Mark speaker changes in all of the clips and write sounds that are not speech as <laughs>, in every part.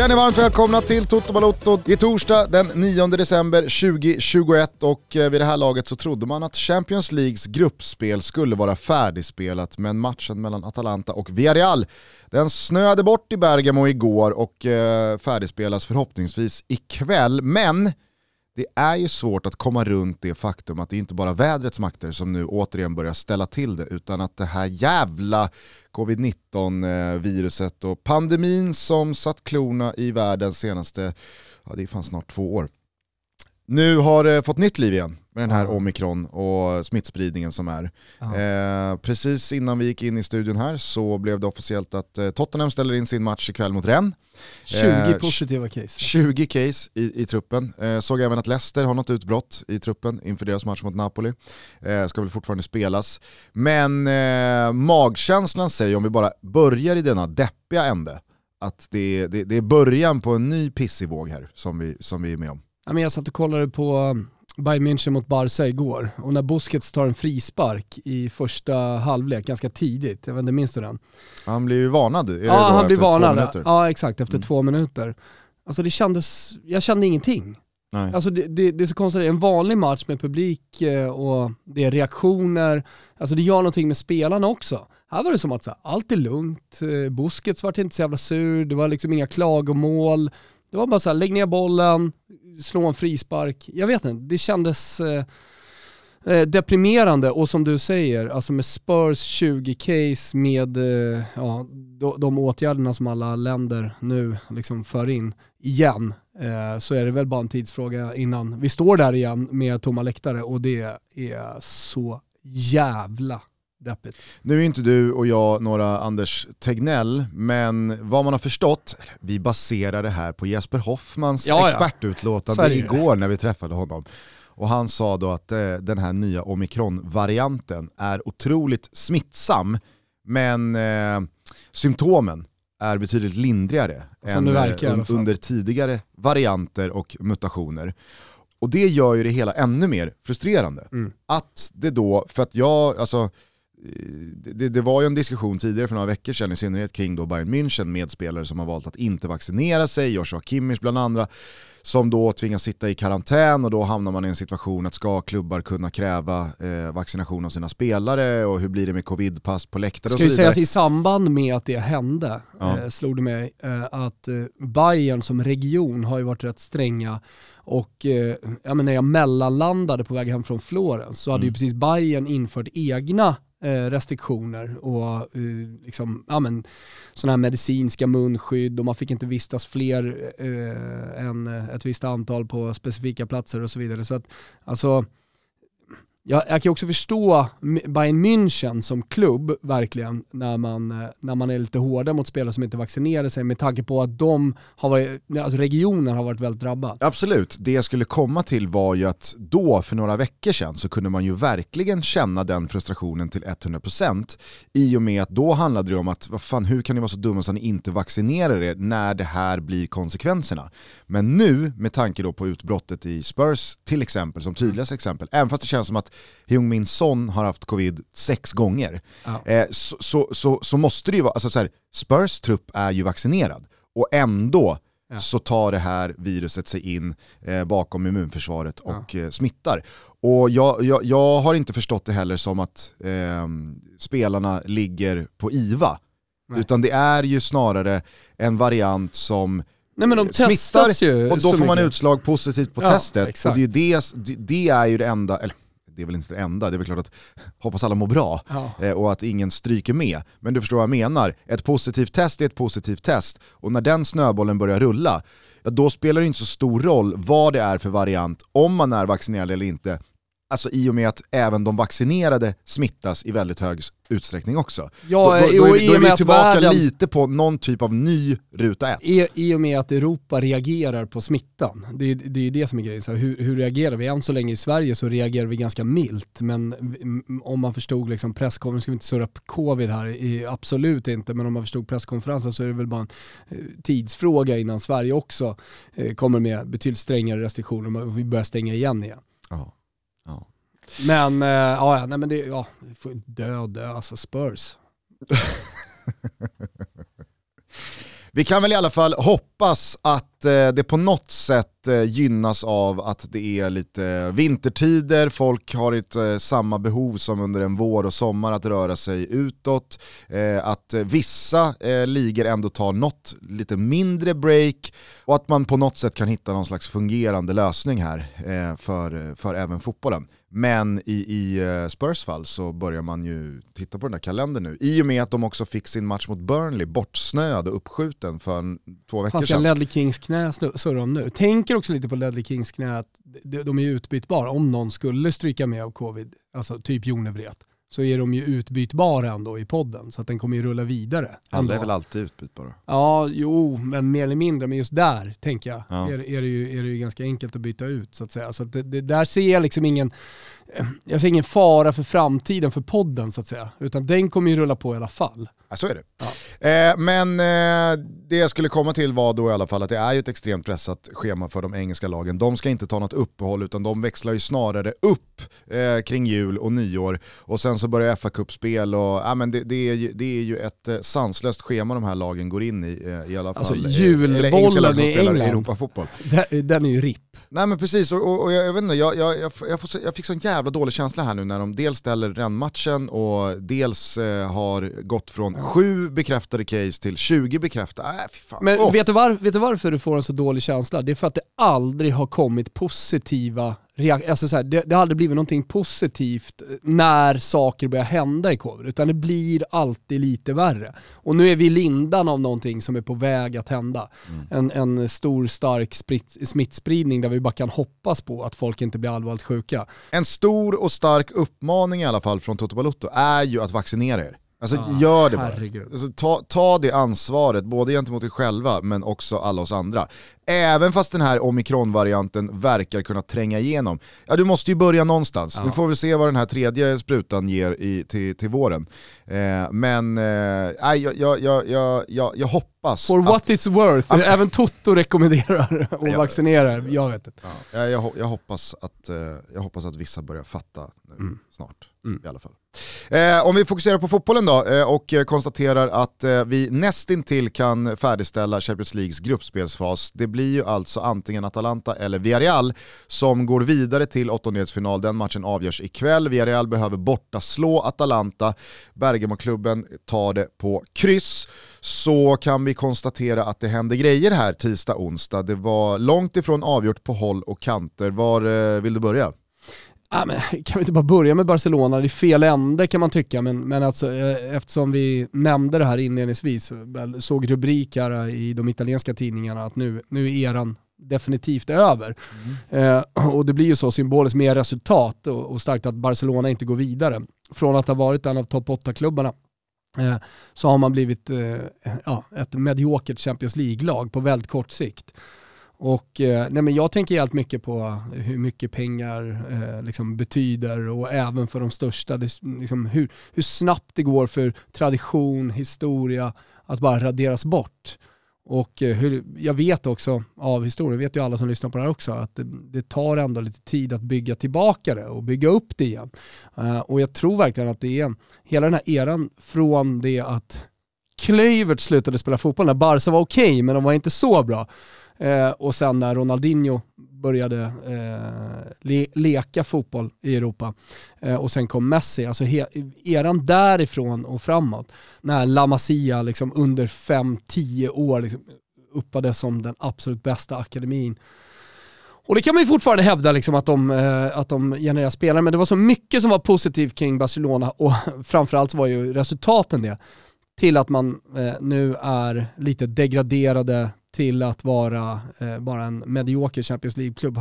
Speaker 1: Känner varmt välkomna till Toto Balotto. Det är torsdag den 9 december 2021 och eh, vid det här laget så trodde man att Champions Leagues gruppspel skulle vara färdigspelat men matchen mellan Atalanta och Villarreal den snöade bort i Bergamo igår och eh, färdigspelas förhoppningsvis ikväll. Men det är ju svårt att komma runt det faktum att det inte bara vädrets makter som nu återigen börjar ställa till det, utan att det här jävla covid-19-viruset och pandemin som satt klorna i världen senaste, ja det är fan snart två år, nu har det fått nytt liv igen med den här omikron och smittspridningen som är. Eh, precis innan vi gick in i studion här så blev det officiellt att eh, Tottenham ställer in sin match ikväll mot Rennes.
Speaker 2: 20
Speaker 1: Eh,
Speaker 2: positiva case.
Speaker 1: 20 case i, i truppen. Eh, såg även att Leicester har något utbrott i truppen inför deras match mot Napoli. Eh, ska väl fortfarande spelas. Men eh, magkänslan säger, om vi bara börjar i denna deppiga ände, att det, det, det är början på en ny pissig våg här som vi, som vi är med om.
Speaker 2: Men jag satt och kollade på um, Bayern München mot Barca igår och när Busquets tar en frispark i första halvlek, ganska tidigt, jag vet inte, minns du den?
Speaker 1: Han blir ju varnad, är det
Speaker 2: Ja,
Speaker 1: då
Speaker 2: han blir
Speaker 1: efter två
Speaker 2: varnad.
Speaker 1: minuter?
Speaker 2: Ja, exakt, efter
Speaker 1: Mm.
Speaker 2: två minuter. Alltså det kändes, jag kände ingenting.
Speaker 1: Nej.
Speaker 2: Alltså det, det, det är så konstigt, en vanlig match med publik eh, och det är reaktioner, alltså det gör någonting med spelarna också. Här var det som att så här, allt är lugnt, eh, Busquets vart inte så jävla sur, det var liksom inga klagomål. Det var bara så här, lägg ner bollen, slå en frispark. Jag vet inte, det kändes eh, eh deprimerande och som du säger, alltså med Spurs 20-case med eh, ja, de, de åtgärderna som alla länder nu liksom för in igen, eh, så är det väl bara en tidsfråga innan vi står där igen med tomma läktare och det är så jävla deppigt.
Speaker 1: Nu är inte du och jag några Anders Tegnell, men vad man har förstått, vi baserar det här på Jesper Hoffmans
Speaker 2: Ja, ja.
Speaker 1: Expertutlåtande
Speaker 2: ju.
Speaker 1: igår när vi träffade honom. Och han sa då att eh, den här nya omikron-varianten är otroligt smittsam, men eh, symptomen är betydligt lindrigare
Speaker 2: Som
Speaker 1: än
Speaker 2: verkar
Speaker 1: eh,
Speaker 2: fall.
Speaker 1: under tidigare varianter och mutationer. Och det gör ju det hela ännu mer frustrerande.
Speaker 2: Mm.
Speaker 1: Att det då, för att jag, alltså, det, det var ju en diskussion tidigare för några veckor sedan, i synnerhet kring då Bayern München med spelare som har valt att inte vaccinera sig, Joshua Kimmich bland andra, som då tvingas sitta i karantän och då hamnar man i en situation att ska klubbar kunna kräva eh, vaccination av sina spelare och hur blir det med covidpass på läktare och
Speaker 2: Ska
Speaker 1: så
Speaker 2: ju
Speaker 1: vidare.
Speaker 2: sägas i samband med att det hände,
Speaker 1: Ja.
Speaker 2: eh, slog det mig, eh, att eh, Bayern som region har ju varit rätt stränga och eh, ja, men när jag mellanlandade på väg hem från Florens så hade
Speaker 1: Mm.
Speaker 2: ju precis Bayern infört egna eh, Eh, restriktioner och eh, liksom, ja, men, sådana här medicinska munskydd och man fick inte vistas fler eh, än ett visst antal på specifika platser och så vidare. Så att, alltså, jag, jag kan också förstå Bayern München som klubb verkligen när man, eh, när man är lite hårda mot spelare som inte vaccinerar sig med tanke på att de har varit, alltså regionen har varit väldigt drabbad.
Speaker 1: Absolut, det jag skulle komma till var ju att då för några veckor sedan så kunde man ju verkligen känna den frustrationen till 100% i och med att då handlade det om att vad fan, hur kan ni vara så dumma så att ni inte vaccinerar er när det här blir konsekvenserna. Men nu, med tanke då på utbrottet i Spurs till exempel, som tydligaste exempel, även fast det känns som att Heung-Min Son har haft covid sex gånger,
Speaker 2: Ja.
Speaker 1: eh, så, så, så, så måste det ju vara, alltså så här, Spurs trupp är ju vaccinerad och ändå
Speaker 2: Ja.
Speaker 1: så tar det här viruset sig in eh, bakom immunförsvaret och eh, smittar. Och jag, jag, jag har inte förstått det heller som att ehm, spelarna ligger på IVA,
Speaker 2: Nej.
Speaker 1: utan det är ju snarare en variant som
Speaker 2: Nej men de
Speaker 1: smittar
Speaker 2: ju
Speaker 1: och då får man
Speaker 2: mycket.
Speaker 1: utslag positivt på
Speaker 2: Ja,
Speaker 1: testet.
Speaker 2: exakt.
Speaker 1: Och det, är ju det, det- det är ju det enda, eller det är väl inte det enda, det är väl klart att <laughs> hoppas alla mår bra
Speaker 2: Ja.
Speaker 1: eh, och att ingen stryker med. Men du förstår vad jag menar, ett positivt test är ett positivt test och när den snöbollen börjar rulla, då spelar det inte så stor roll vad det är för variant, om man är vaccinerad eller inte. Alltså i och med att även de vaccinerade smittas i väldigt hög utsträckning också.
Speaker 2: Ja,
Speaker 1: då, då, då, är,
Speaker 2: i
Speaker 1: då är vi tillbaka
Speaker 2: världen-
Speaker 1: lite på någon typ av ny ruta ett.
Speaker 2: I, I och med att Europa reagerar på smittan. Det, är- det är ju det som är grejen. Så här, hur, hur reagerar vi? Än så länge i Sverige så reagerar vi ganska milt. Men om man förstod liksom presskonferensen, ska vi inte surra på covid här, i, absolut inte. Men om man förstod presskonferensen så är det väl bara en eh, tidsfråga innan Sverige också eh, kommer med betydligt strängare restriktioner och vi börjar stänga igen igen.
Speaker 1: Ja.
Speaker 2: Men, eh, ja, nej, men det, ja, vi får dö och dö, alltså Spurs. <laughs>
Speaker 1: Vi kan väl i alla fall hoppas att eh, det på något sätt eh, gynnas av att det är lite vintertider, folk har inte eh, samma behov som under en vår och sommar att röra sig utåt, eh, att vissa ligor ändå tar något lite mindre break och att man på något sätt kan hitta någon slags fungerande lösning här för, för även fotbollen. Men i, i eh, Spurs fall så börjar man ju titta på den där kalendern nu. I och med att de också fick sin match mot Burnley bortsnöad och uppskjuten för en, två veckor sedan.
Speaker 2: Fan ska Ledley Kings knä surra om nu? Tänker också lite på Ledley Kings knä, att de är utbytbara om någon skulle stryka med av covid, alltså typ Jonevret så är de ju utbytbara ändå i podden, så att den kommer ju rulla vidare.
Speaker 1: Alla är väl alltid utbytbara?
Speaker 2: Ja, jo, men mer eller mindre. Men just där, tänker jag, ja. är, är, det ju, är det ju ganska enkelt att byta ut så att säga. Så att det, det, där ser jag liksom ingen, jag ser ingen fara för framtiden för podden så att säga. Utan den kommer ju rulla på i alla fall.
Speaker 1: Ja, så är det. Ja. Eh, men eh, det jag skulle komma till var då i alla fall att det är ju ett extremt pressat schema för de engelska lagen. De ska inte ta något uppehåll utan de växlar ju snarare upp eh, kring jul och nyår och sen så börjar fa Cup-spel och ja, men det, det, är ju, det är ju ett eh, sanslöst schema de här lagen går in i eh, i alla
Speaker 2: alltså,
Speaker 1: fall.
Speaker 2: Alltså julbollen i England,
Speaker 1: Europafotboll.
Speaker 2: Den är ju RIP.
Speaker 1: Nej men precis, och, och, och jag, jag, vet inte, jag, jag, jag, jag, får, jag fick sån jävla dålig känsla här nu när de dels ställer rännmatchen och dels eh, har gått från sju bekräftade case till 20 bekräftade. Äh, fan.
Speaker 2: Men oh. vet, du var, vet du varför du får en så dålig känsla? Det är för att det aldrig har kommit positiva Alltså så här, det, det har aldrig blivit någonting positivt när saker börjar hända i covid, utan det blir alltid lite värre. Och nu är vi i lindan av någonting som är på väg att hända. Mm. En, en stor stark sprit, smittspridning där vi bara kan hoppas på att folk inte blir allvarligt sjuka.
Speaker 1: En stor och stark uppmaning i alla fall från Toto Balotto är ju att vaccinera er. Alltså ah, gör det bara. Alltså, ta, ta det ansvaret, både gentemot er själva men också alla oss andra. Även fast den här omikronvarianten verkar kunna tränga igenom. Ja du måste ju börja någonstans. Ja. Nu får vi se vad den här tredje sprutan ger i, till, till våren. Eh, men eh, jag, jag, jag, jag, jag hoppas
Speaker 2: For what it's worth, att, även Toto rekommenderar <laughs> och jag, vaccinerar, jag vet inte.
Speaker 1: Ja, jag, jag, hoppas att, eh, jag hoppas att vissa börjar fatta nu mm. snart mm. i alla fall. Eh, om vi fokuserar på fotbollen då eh, och eh, konstaterar att eh, vi nästintill kan färdigställa Champions Leagues gruppspelsfas. Det blir ju alltså antingen Atalanta eller Villarreal som går vidare till åttondelsfinal. Den matchen avgörs ikväll. Villarreal behöver borta slå Atalanta. Bergamo-klubben tar det på kryss så kan vi konstatera att det händer grejer här tisdag, onsdag. Det var långt ifrån avgjort på håll och kanter. Var eh, vill du börja?
Speaker 2: Ja, men, kan vi inte bara börja med Barcelona? Det är fel ände kan man tycka, men, men alltså, eh, eftersom vi nämnde det här inledningsvis, såg rubriker i de italienska tidningarna att nu, nu är eran definitivt över. Mm. Eh, och det blir ju så symboliskt med resultat och, och starkt att Barcelona inte går vidare. Från att ha varit en av topp 8-klubbarna eh, så har man blivit eh, ja, ett mediokert Champions League-lag på väldigt kort sikt. Och eh, nej men jag tänker helt mycket på hur mycket pengar eh, liksom betyder och även för de största, det, liksom hur, hur snabbt det går för tradition, historia att bara raderas bort. Och eh, hur, jag vet också av historien, vet ju alla som lyssnar på det här också, att det, det tar ändå lite tid att bygga tillbaka det och bygga upp det igen. Uh, och jag tror verkligen att det är hela den här eran från det att Klövert slutade spela fotboll när Barca var okej, okay, men de var inte så bra. Eh, och sen när Ronaldinho började eh, le leka fotboll i Europa eh, och sen kom Messi, alltså eran därifrån och framåt, när La Masia liksom under 5-10 år liksom uppades som den absolut bästa akademin. Och det kan man ju fortfarande hävda liksom att, de, eh, att de genererar spelare, men det var så mycket som var positivt kring Barcelona och <laughs> framförallt var ju resultaten det till att man eh, nu är lite degraderade till att vara eh, bara en medioker Champions League-klubb.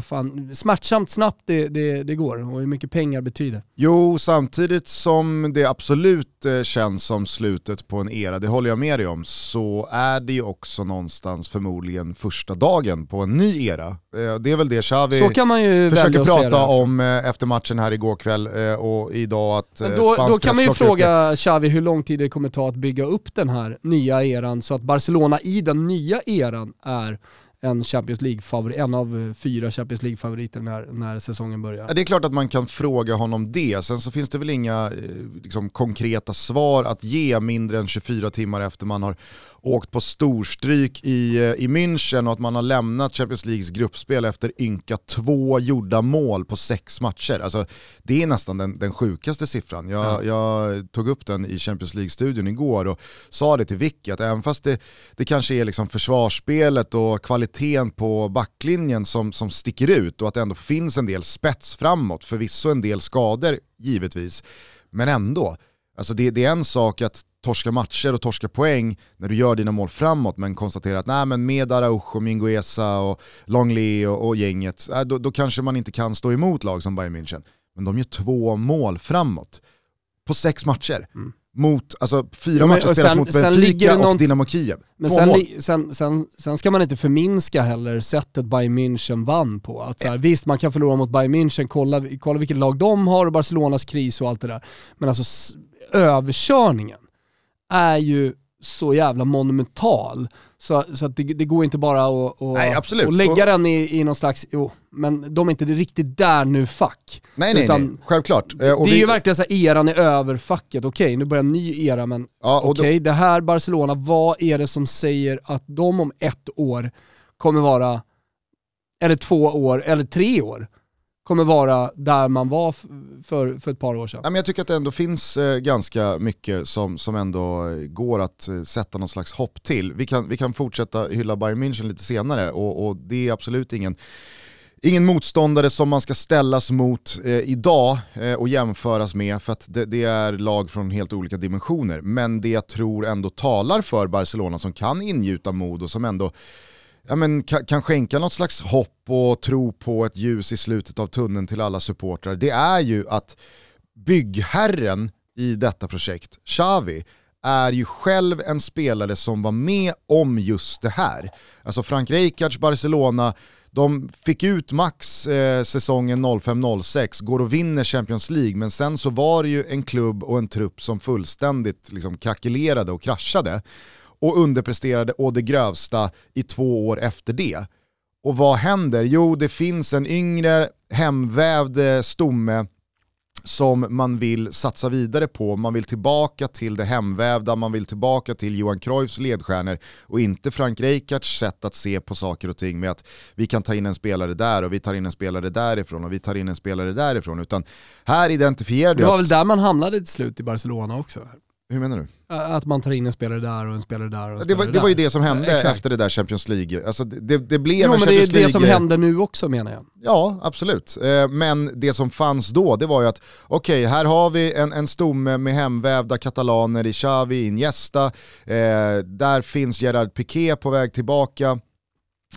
Speaker 2: smärtsamt snabbt det, det, det, går och hur mycket pengar betyder.
Speaker 1: Jo, samtidigt som det absolut eh, känns som slutet på en era, det håller jag med dig om, så är det ju också någonstans förmodligen första dagen på en ny era. Eh, det är väl det Xavi
Speaker 2: så kan man ju
Speaker 1: försöker prata om eh, efter matchen här igår kväll och idag att
Speaker 2: Men då, då kan man ju fråga Xavi hur lång tid det kommer ta att bygga upp den här nya eran så att Barcelona i den nya eran är en, Champions League en av eh, fyra Champions League-favoriter när, när säsongen börjar.
Speaker 1: Ja, det är klart att man kan fråga honom det, sen så finns det väl inga eh, liksom, konkreta svar att ge mindre än 24 timmar efter man har åkt på storstryk i, eh, i München och att man har lämnat Champions Leagues gruppspel efter ynka två gjorda mål på sex matcher. Alltså, det är nästan den, den sjukaste siffran. Jag, ja. jag tog upp den i Champions League-studion igår och sa det till Vicky att även fast det, det kanske är liksom försvarsspelet och kvaliteten på backlinjen som, som sticker ut och att det ändå finns en del spets framåt, förvisso en del skador givetvis, men ändå. Alltså det, det, är en sak att torska matcher och torska poäng när du gör dina mål framåt men konstatera att nej, men med Araujo, Mingueza och Longley och, och gänget, äh, då, då, kanske man inte kan stå emot lag som Bayern München. Men de gör två mål framåt på sex matcher. Mm. Mot, alltså fyra men, matcher spelas mot Benfica och Dynamo Kiev.
Speaker 2: Men sen, sen, sen, sen, ska man inte förminska heller sättet Bayern München vann på. Att så här, visst, man kan förlora mot Bayern München, kolla, kolla vilket lag de har och Barcelonas kris och allt det där. Men alltså överkörningen är ju så jävla monumental. Så, så det, det går inte bara att, att,
Speaker 1: nej,
Speaker 2: att lägga den i, i någon slags, jo, men de är inte riktigt där nu fuck.
Speaker 1: Nej nej, nej. självklart.
Speaker 2: Eh, det är vi... ju verkligen så här, eran är över facket, okej okay, nu börjar en ny era men ja, okej, okay, då... det här Barcelona, vad är det som säger att de om ett år kommer vara, eller två år, eller tre år, kommer vara där man var för, för ett par år sedan.
Speaker 1: jag tycker att det ändå finns eh, ganska mycket som, som ändå eh, går att eh, sätta någon slags hopp till. Vi kan, vi kan fortsätta hylla Bayern München lite senare och, och det är absolut ingen Ingen motståndare som man ska ställas mot eh, idag eh, och jämföras med för att det, det, är lag från helt olika dimensioner. Men det jag tror ändå talar för Barcelona som kan ingjuta mod och som ändå ja, men, kan, kan skänka något slags hopp och tro på ett ljus i slutet av tunneln till alla supportrar, det är ju att byggherren i detta projekt, Xavi, är ju själv en spelare som var med om just det här. Alltså Frank Rijkaards Barcelona, de fick ut max eh, säsongen 05-06, går och vinner Champions League, men sen så var det ju en klubb och en trupp som fullständigt liksom krackelerade och kraschade och underpresterade å det grövsta i två år efter det. Och vad händer? Jo, det finns en yngre hemvävd eh, stomme som man vill satsa vidare på. Man vill tillbaka till det hemvävda, man vill tillbaka till Johan Cruyffs ledstjärnor och inte Frank Rijkaards sätt att se på saker och ting med att vi kan ta in en spelare där och vi tar in en spelare därifrån och vi tar in en spelare därifrån. Utan här identifierar du
Speaker 2: Det var väl där man hamnade till slut i Barcelona också?
Speaker 1: Hur menar du?
Speaker 2: Att man tar in en spelare där och en spelare där och en
Speaker 1: det, var,
Speaker 2: det
Speaker 1: där. var ju det som hände Exakt. efter det där Champions League. Alltså det, det blev jo, en Champions
Speaker 2: League... det är det som händer nu också menar jag.
Speaker 1: Ja, absolut. Eh, men det som fanns då, det var ju att okej, okay, här har vi en, en stomme med hemvävda katalaner i Xavi, Iniesta, eh, där finns Gerard Piqué på väg tillbaka.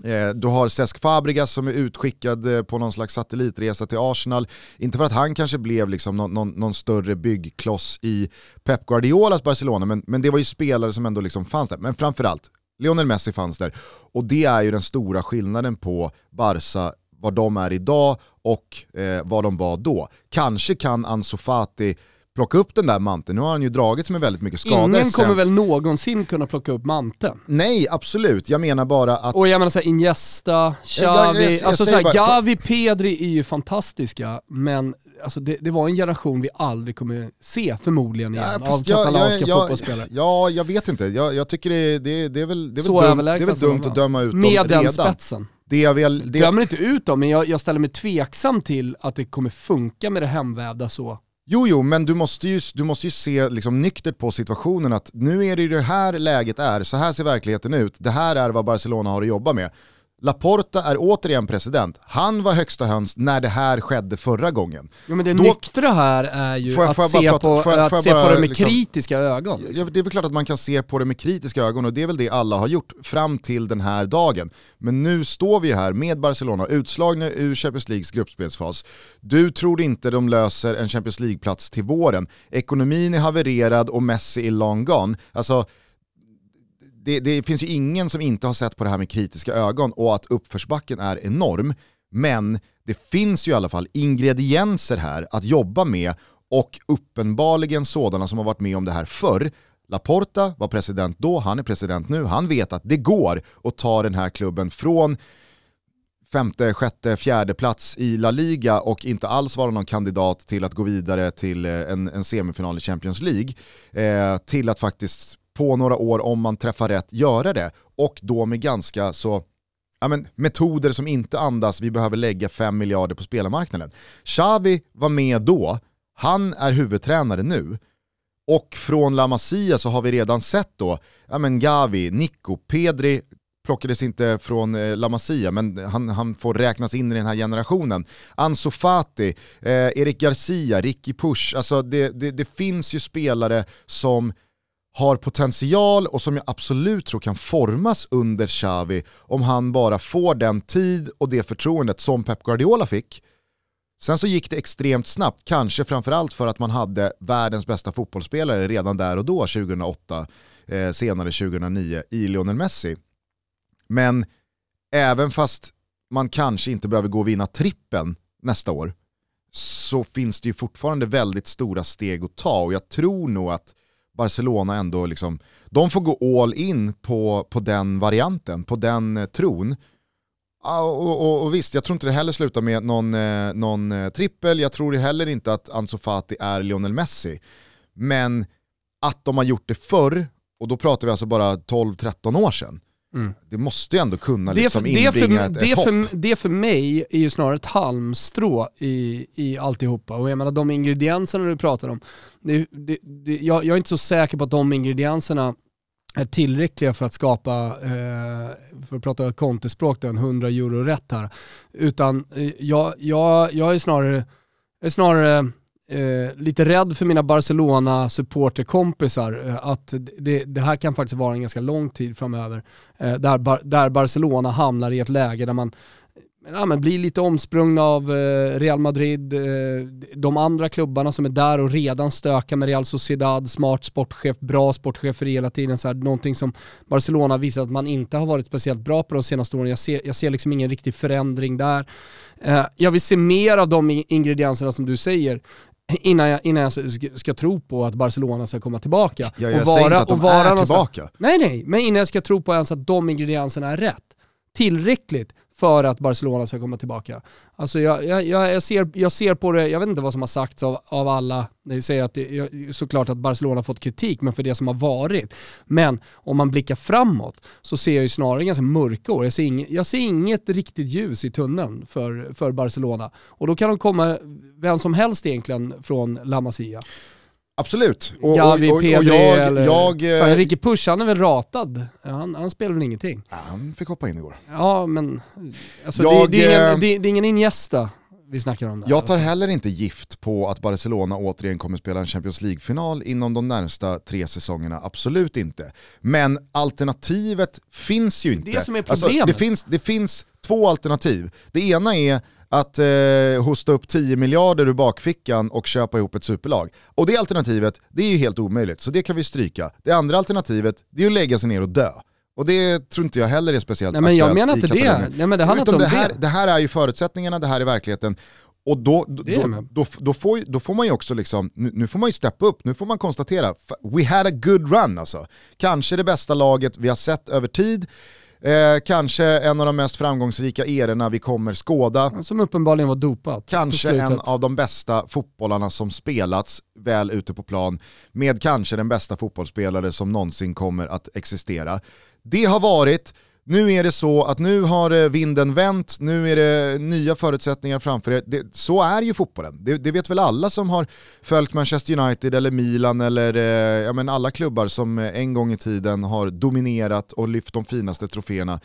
Speaker 1: Eh, du har Cesc Fabregas som är utskickad eh, på någon slags satellitresa till Arsenal. Inte för att han kanske blev liksom någon, någon, någon större byggkloss i Pep Guardiolas Barcelona, men, men det var ju spelare som ändå liksom fanns där. Men framförallt, Lionel Messi fanns där. Och det är ju den stora skillnaden på Barca, vad de är idag och eh, vad de var då. Kanske kan Ansu Fati plocka upp den där manteln. Nu har han ju dragits med väldigt mycket skador.
Speaker 2: Ingen kommer sen. väl någonsin kunna plocka upp manteln?
Speaker 1: Nej, absolut. Jag menar bara att...
Speaker 2: Och jag menar såhär Iniesta, Xavi, alltså såhär, bara... Gavi, Pedri är ju fantastiska, men alltså det, det, var en generation vi aldrig kommer se förmodligen igen ja, av katalanska jag, fotbollsspelare.
Speaker 1: Ja, jag vet inte. Jag, jag tycker det, det, det, är väl, det är väl, dum, det är väl dumt att döma ut
Speaker 2: Med
Speaker 1: dem
Speaker 2: redan.
Speaker 1: Med
Speaker 2: den spetsen.
Speaker 1: Det jag väl, det...
Speaker 2: Dömer inte ut dem, men jag, jag ställer mig tveksam till att det kommer funka med det hemvävda så
Speaker 1: Jo, jo, men du måste ju, du måste ju se liksom nyktert på situationen att nu är det ju det här läget är, så här ser verkligheten ut, det här är vad Barcelona har att jobba med. Laporta är återigen president. Han var högsta höns när det här skedde förra gången.
Speaker 2: Jo, men det Då, nyktra här är ju jag, att, se, prata, på, jag, att se bara, på det med liksom, kritiska ögon.
Speaker 1: Liksom. Ja, det är väl klart att man kan se på det med kritiska ögon och det är väl det alla har gjort fram till den här dagen. Men nu står vi här med Barcelona, utslagna ur Champions Leagues gruppspelsfas. Du tror inte de löser en Champions League-plats till våren. Ekonomin är havererad och Messi är long gone. Alltså, det, det, finns ju ingen som inte har sett på det här med kritiska ögon och att uppförsbacken är enorm. Men det finns ju i alla fall ingredienser här att jobba med och uppenbarligen sådana som har varit med om det här förr. Laporta var president då, han är president nu, han vet att det går att ta den här klubben från femte, sjätte, fjärde plats i La Liga och inte alls vara någon kandidat till att gå vidare till eh, en, en semifinal i Champions League, eh, till att faktiskt på några år, om man träffar rätt, göra det. Och då med ganska så ja, men, metoder som inte andas vi behöver lägga 5 miljarder på spelarmarknaden. Xavi var med då, han är huvudtränare nu. Och från La Masia så har vi redan sett då, ja men Gavi, Nico, Pedri, plockades inte från eh, La Masia, men han, han får räknas in i den här generationen. Ansu Fati, eh, Erik Garcia, Ricky Push, alltså det, det, det finns ju spelare som har potential och som jag absolut tror kan formas under Xavi om han bara får den tid och det förtroendet som Pep Guardiola fick. Sen så gick det extremt snabbt, kanske framförallt för att man hade världens bästa fotbollsspelare redan där och då, 2008, eh, senare 2009, i Lionel Messi. Men även fast man kanske inte behöver gå och vinna trippen nästa år, så finns det ju fortfarande väldigt stora steg att ta och jag tror nog att Barcelona ändå liksom, de får gå all in på, på den varianten, på den eh, tron. Och, och, och, visst, jag tror inte det heller slutar med någon, eh, någon eh, trippel, jag tror heller inte att Ansu Fati är Lionel Messi. Men att de har gjort det förr, och då pratar vi alltså bara 12-13 år sedan, Mm. Det måste ju ändå kunna liksom det för, inbringa det för, ett,
Speaker 2: det
Speaker 1: ett
Speaker 2: för, det för mig är ju snarare ett halmstrå i, i alltihopa. Och jag menar de ingredienserna du pratar om, det, det, det, jag, jag är inte så säker på att de ingredienserna är tillräckliga för att skapa, eh, för att prata kontespråk, en 100 euro rätt här. Utan eh, jag, jag, jag är snarare, är snarare eh, lite rädd för mina Barcelona-supporterkompisar eh, att det, det, här kan faktiskt vara en ganska lång tid framöver. Eh, där, där Barcelona hamnar i ett läge där man ja, men blir lite omsprungna av eh, Real Madrid, eh, de andra klubbarna som är där och redan stökar med Real Sociedad, smart sportchef, bra sportchefer hela tiden. Så här, någonting som Barcelona visar att man inte har varit speciellt bra på de senaste åren. Jag ser, jag ser liksom ingen riktig förändring där. Eh, jag vill se mer av de ingredienserna som du säger innan jag, innan jag ska tro på att Barcelona ska komma tillbaka.
Speaker 1: Ja, jag och vara, säger inte att de är tillbaka.
Speaker 2: Nej nej, men innan jag ska tro på ens att de ingredienserna är rätt. Tillräckligt för att Barcelona ska komma tillbaka. Alltså jag, jag, jag, ser, jag ser på det, jag vet inte vad som har sagts av, av alla, det säger att det, såklart att Barcelona har fått kritik, men för det som har varit. Men om man blickar framåt så ser jag ju snarare ganska mörka år. Jag ser, inget, jag ser inget riktigt ljus i tunneln för, för Barcelona. Och då kan de komma, vem som helst egentligen, från La Masia.
Speaker 1: Absolut.
Speaker 2: Och, Gavi, och, och, och jag, eller... Jag, Fan, eh, Ricky Push, han är väl ratad? Han, han spelar väl ingenting?
Speaker 1: Ja, han fick hoppa in igår.
Speaker 2: Ja, men alltså, jag, det, det, är ingen, eh, det, det är ingen Iniesta vi snackar om. Där.
Speaker 1: Jag tar heller inte gift på att Barcelona återigen kommer spela en Champions League-final inom de närmsta tre säsongerna, absolut inte. Men alternativet finns ju inte.
Speaker 2: Det som är problemet. Alltså,
Speaker 1: det, finns, det finns två alternativ. Det ena är att eh, hosta upp 10 miljarder ur bakfickan och köpa ihop ett superlag. Och det alternativet, det är ju helt omöjligt, så det kan vi stryka. Det andra alternativet, det är att lägga sig ner och dö. Och det tror inte jag heller är speciellt
Speaker 2: Nej men jag menar inte det. Nej, men det handlar inte om
Speaker 1: det. Här, det. det här är ju förutsättningarna, det här är verkligheten. Och då, då, då, då, då, får, då får man ju också liksom, nu, nu, får man ju steppa upp, nu får man konstatera, we had a good run alltså. Kanske det bästa laget vi har sett över tid, Eh, kanske en av de mest framgångsrika erorna vi kommer skåda.
Speaker 2: Som uppenbarligen var dopat.
Speaker 1: Kanske en av de bästa fotbollarna som spelats väl ute på plan med kanske den bästa fotbollsspelare som någonsin kommer att existera. Det har varit nu är det så att nu har eh, vinden vänt, nu är det nya förutsättningar framför er. Det, så är ju fotbollen. Det, det, vet väl alla som har följt Manchester United eller Milan eller eh, ja, men alla klubbar som eh, en gång i tiden har dominerat och lyft de finaste troféerna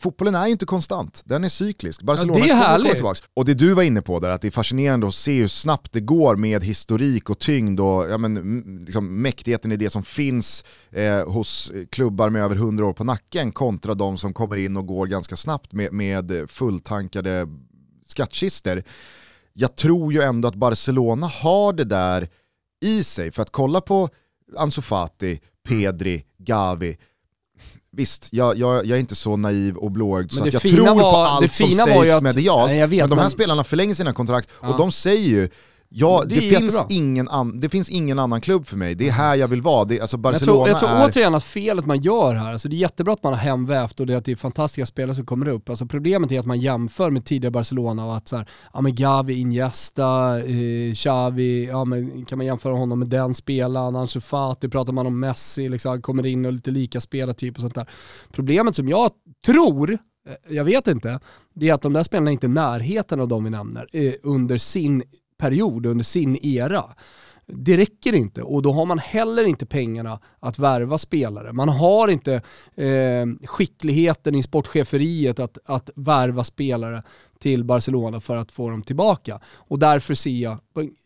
Speaker 1: fotbollen är ju inte konstant, den är cyklisk. Barcelona ja, det är härligt. tillbaka. Och det du var inne på där, att det är fascinerande att se hur snabbt det går med historik och tyngd och ja, men, liksom, mäktigheten i det som finns eh, hos klubbar med över 100 år på nacken kontra de som kommer in och går ganska snabbt med, med fulltankade skattkister. Jag tror ju ändå att Barcelona har det där i sig, för att kolla på Ansu Fati, Pedri, Gavi, Visst, jag, jag, jag, är inte så naiv och blåögd så att jag tror var, på allt som sägs att, medialt, nej, men de här spelarna förlänger sina kontrakt ja. och de säger ju Ja,
Speaker 2: Det
Speaker 1: det,
Speaker 2: är
Speaker 1: finns ingen an, det finns ingen annan klubb för mig. Det är här jag vill vara. Det, alltså
Speaker 2: Jag
Speaker 1: Barcelona
Speaker 2: tror, jag tror
Speaker 1: är...
Speaker 2: återigen att felet man gör här, alltså det är jättebra att man har hemvävt och det är att det är fantastiska spelare som kommer upp. Alltså problemet är att man jämför med tidigare Barcelona och att så här, ja men Gavi, Iniesta, eh, Xavi, ja men kan man jämföra honom med den spelaren, Ansu Fati, pratar man om Messi, liksom, kommer in och lite lika spelartyp och sånt där. Problemet som jag tror, eh, jag vet inte, det är att de där spelarna inte är i närheten av de vi nämner eh, under sin period, under sin era. Det räcker inte och då har man heller inte pengarna att värva spelare. Man har inte eh, skickligheten i sportcheferiet att, att värva spelare till Barcelona för att få dem tillbaka. Och därför ser jag,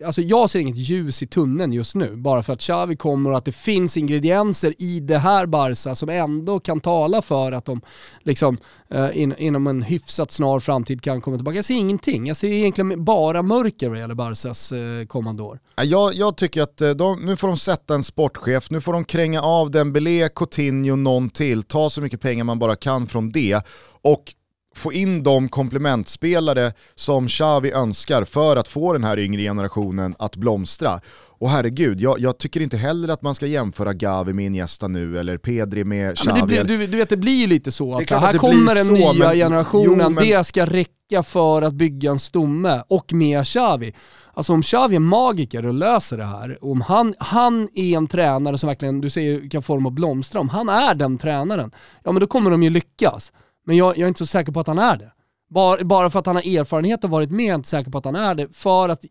Speaker 2: alltså jag ser inget ljus i tunneln just nu, bara för att Xavi kommer och att det finns ingredienser i det här Barca som ändå kan tala för att de liksom, eh, in, inom en hyfsat snar framtid kan komma tillbaka. Jag ser ingenting, jag ser egentligen bara mörker vad gäller Barcas eh, kommande år.
Speaker 1: Jag, jag tycker att eh, de, nu får de sätta en sportchef, nu får de kränga av Dembélé, Coutinho, någon till, ta så mycket pengar man bara kan från det och få in de komplementspelare som Xavi önskar för att få den här yngre generationen att blomstra. Och herregud, jag, jag tycker inte heller att man ska jämföra Gavi med Iniesta nu eller Pedri med
Speaker 2: Ja,
Speaker 1: Xavi.
Speaker 2: det blir, du, du vet det blir ju lite så att här kommer den
Speaker 1: så,
Speaker 2: nya
Speaker 1: men-
Speaker 2: generationen,
Speaker 1: jo, men-
Speaker 2: det ska räcka för att bygga en stomme och med Xavi. Alltså om Xavi är magiker och löser det här, om han, han är en tränare som verkligen, du säger, kan få dem att blomstra, om han är den tränaren, ja men då kommer de ju lyckas. Men jag, jag är inte så säker på att han är det. Bara, bara för att han har erfarenhet och varit med är jag inte säker på att han är det, för att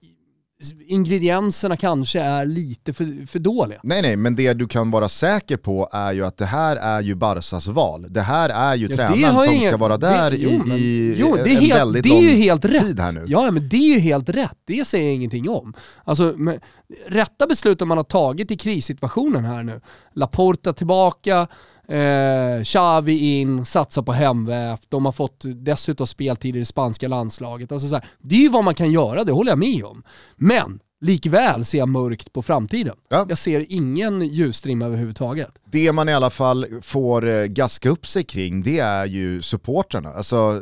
Speaker 2: ingredienserna kanske är lite för, för dåliga.
Speaker 1: Nej nej, men det du kan vara säker på är ju att det här är ju Barsas val. Det här är ju
Speaker 2: Ja,
Speaker 1: tränaren som
Speaker 2: ingen-
Speaker 1: ska vara där
Speaker 2: det, jo,
Speaker 1: i,
Speaker 2: men-
Speaker 1: i
Speaker 2: jo, det är
Speaker 1: en
Speaker 2: helt,
Speaker 1: väldigt
Speaker 2: det
Speaker 1: lång
Speaker 2: är ju helt rätt.
Speaker 1: tid här nu.
Speaker 2: Ja, men det är ju helt rätt. Det säger jag ingenting om. Alltså, men, rätta besluten man har tagit i krissituationen här nu. Laporta tillbaka, eh, Xavi in, satsa på hemvävt. De har fått dessutom speltid i det spanska landslaget. Alltså, så här, det är ju vad man kan göra, det håller jag med om. Men likväl ser jag mörkt på framtiden.
Speaker 1: Ja.
Speaker 2: Jag ser ingen ljusstrimma överhuvudtaget.
Speaker 1: Det man i alla fall får eh, gaska upp sig kring det är ju supportrarna. Alltså,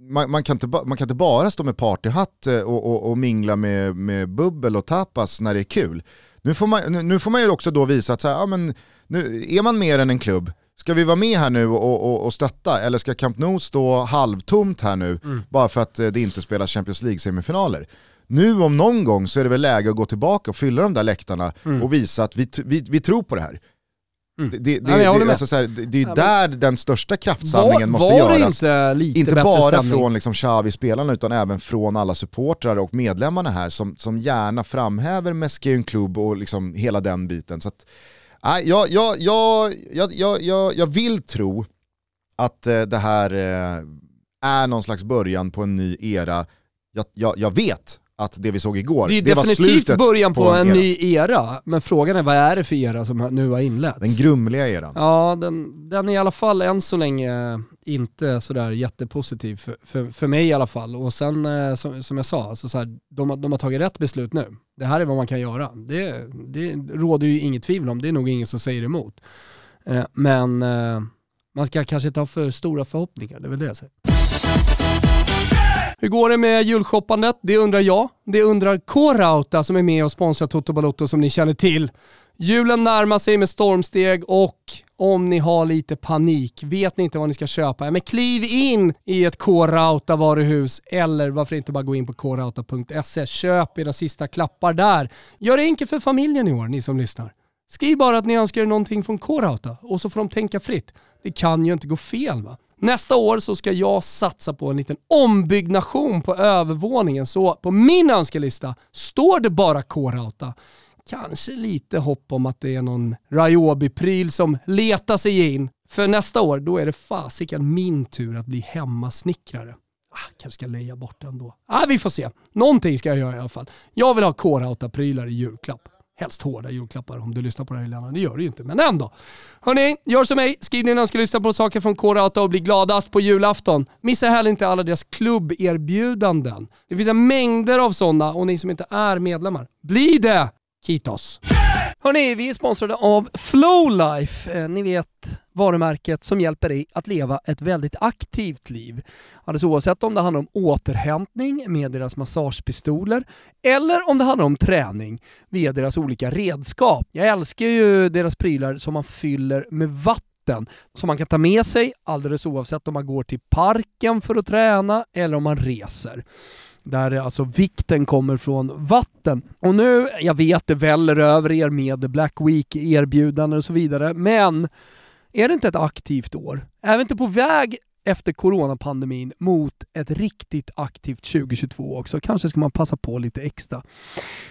Speaker 1: man, man, kan inte, man kan inte bara stå med partyhatt eh, och, och, och mingla med, med bubbel och tapas när det är kul. Nu får man, nu- nu får man ju också då visa att så här, ja, men, nu, är man mer än en klubb, ska vi vara med här nu och, och, och stötta eller ska Camp Nou stå halvtomt här nu bara för att eh, det inte spelas Champions League-semifinaler? Nu om någon gång så är det väl läge att gå tillbaka och fylla de där läktarna och visa att vi, vi, vi tror på det här.
Speaker 2: Mm.
Speaker 1: Det, det, det,
Speaker 2: håller
Speaker 1: det, alltså så här, det, det är
Speaker 2: men-
Speaker 1: där den största kraftsamlingen måste
Speaker 2: var
Speaker 1: göras.
Speaker 2: inte lite
Speaker 1: Inte bara
Speaker 2: stämning?
Speaker 1: från liksom Xavi-spelarna utan även från alla supportrar och medlemmarna här som, som gärna framhäver Mesquin Club och liksom hela den biten. Så att, nej, jag, jag, jag, jag, jag, jag, jag vill tro att eh, det här eh, är någon slags början på en ny era. Jag, jag, jag vet att det vi såg igår,
Speaker 2: Det är
Speaker 1: det var
Speaker 2: definitivt
Speaker 1: slutet
Speaker 2: början på, en
Speaker 1: era.
Speaker 2: ny era, men frågan är vad är det för era som nu har inletts?
Speaker 1: Den grumliga eran.
Speaker 2: ja, den, den är i alla fall än så länge inte sådär jättepositiv för, för, för mig i alla fall. Och sen eh, som, som jag sa, alltså så här, de, de har tagit rätt beslut nu. Det här är vad man kan göra. Det, det råder ju inget tvivel om, det är nog ingen som säger emot. Eh, men eh, man ska kanske inte ha för stora förhoppningar, det är väl det jag säger. Hur går det med julshoppandet? Det undrar jag. Det undrar K-Rauta som är med och sponsrar Toto Balotto som ni känner till. Julen närmar sig med stormsteg och om ni har lite panik, vet ni inte vad ni ska köpa, men kliv in i ett K-Rauta varuhus eller varför inte bara gå in på krauta.se. Köp era sista klappar där. Gör det enkelt för familjen i år, ni som lyssnar. Skriv bara att ni önskar er någonting från K-Rauta och så får de tänka fritt. Det kan ju inte gå fel va? Nästa år så ska jag satsa på en liten ombyggnation på övervåningen så på min önskelista står det bara K-Rauta. Kanske lite hopp om att det är någon Ryobi-pryl som letar sig in. För nästa år, då är det fasiken min tur att bli hemmasnickrare. Ah, kanske ska leja bort den då. Ah, vi får se. Någonting ska jag göra i alla fall. Jag vill ha K-Rauta-prylar i julklapp. Helst hårda julklappar om du lyssnar på det här Helena. Det gör du ju inte, men ändå. Hörni, gör som mig. Skriv din önskelista på saker från K-Rauta och bli gladast på julafton. Missa heller inte alla deras klubberbjudanden. Det finns en mängder av sådana och ni som inte är medlemmar, bli det! Kitos! Hörni, vi är sponsrade av Flowlife. Eh, ni vet varumärket som hjälper dig att leva ett väldigt aktivt liv. Alldeles oavsett om det handlar om återhämtning med deras massagepistoler eller om det handlar om träning via deras olika redskap. Jag älskar ju deras prylar som man fyller med vatten som man kan ta med sig alldeles oavsett om man går till parken för att träna eller om man reser där alltså vikten kommer från vatten. Och nu, jag vet det väller över er med Black Week-erbjudanden och så vidare, men är det inte ett aktivt år? Är vi inte på väg efter coronapandemin mot ett riktigt aktivt 2022 också. Kanske ska man passa på lite extra.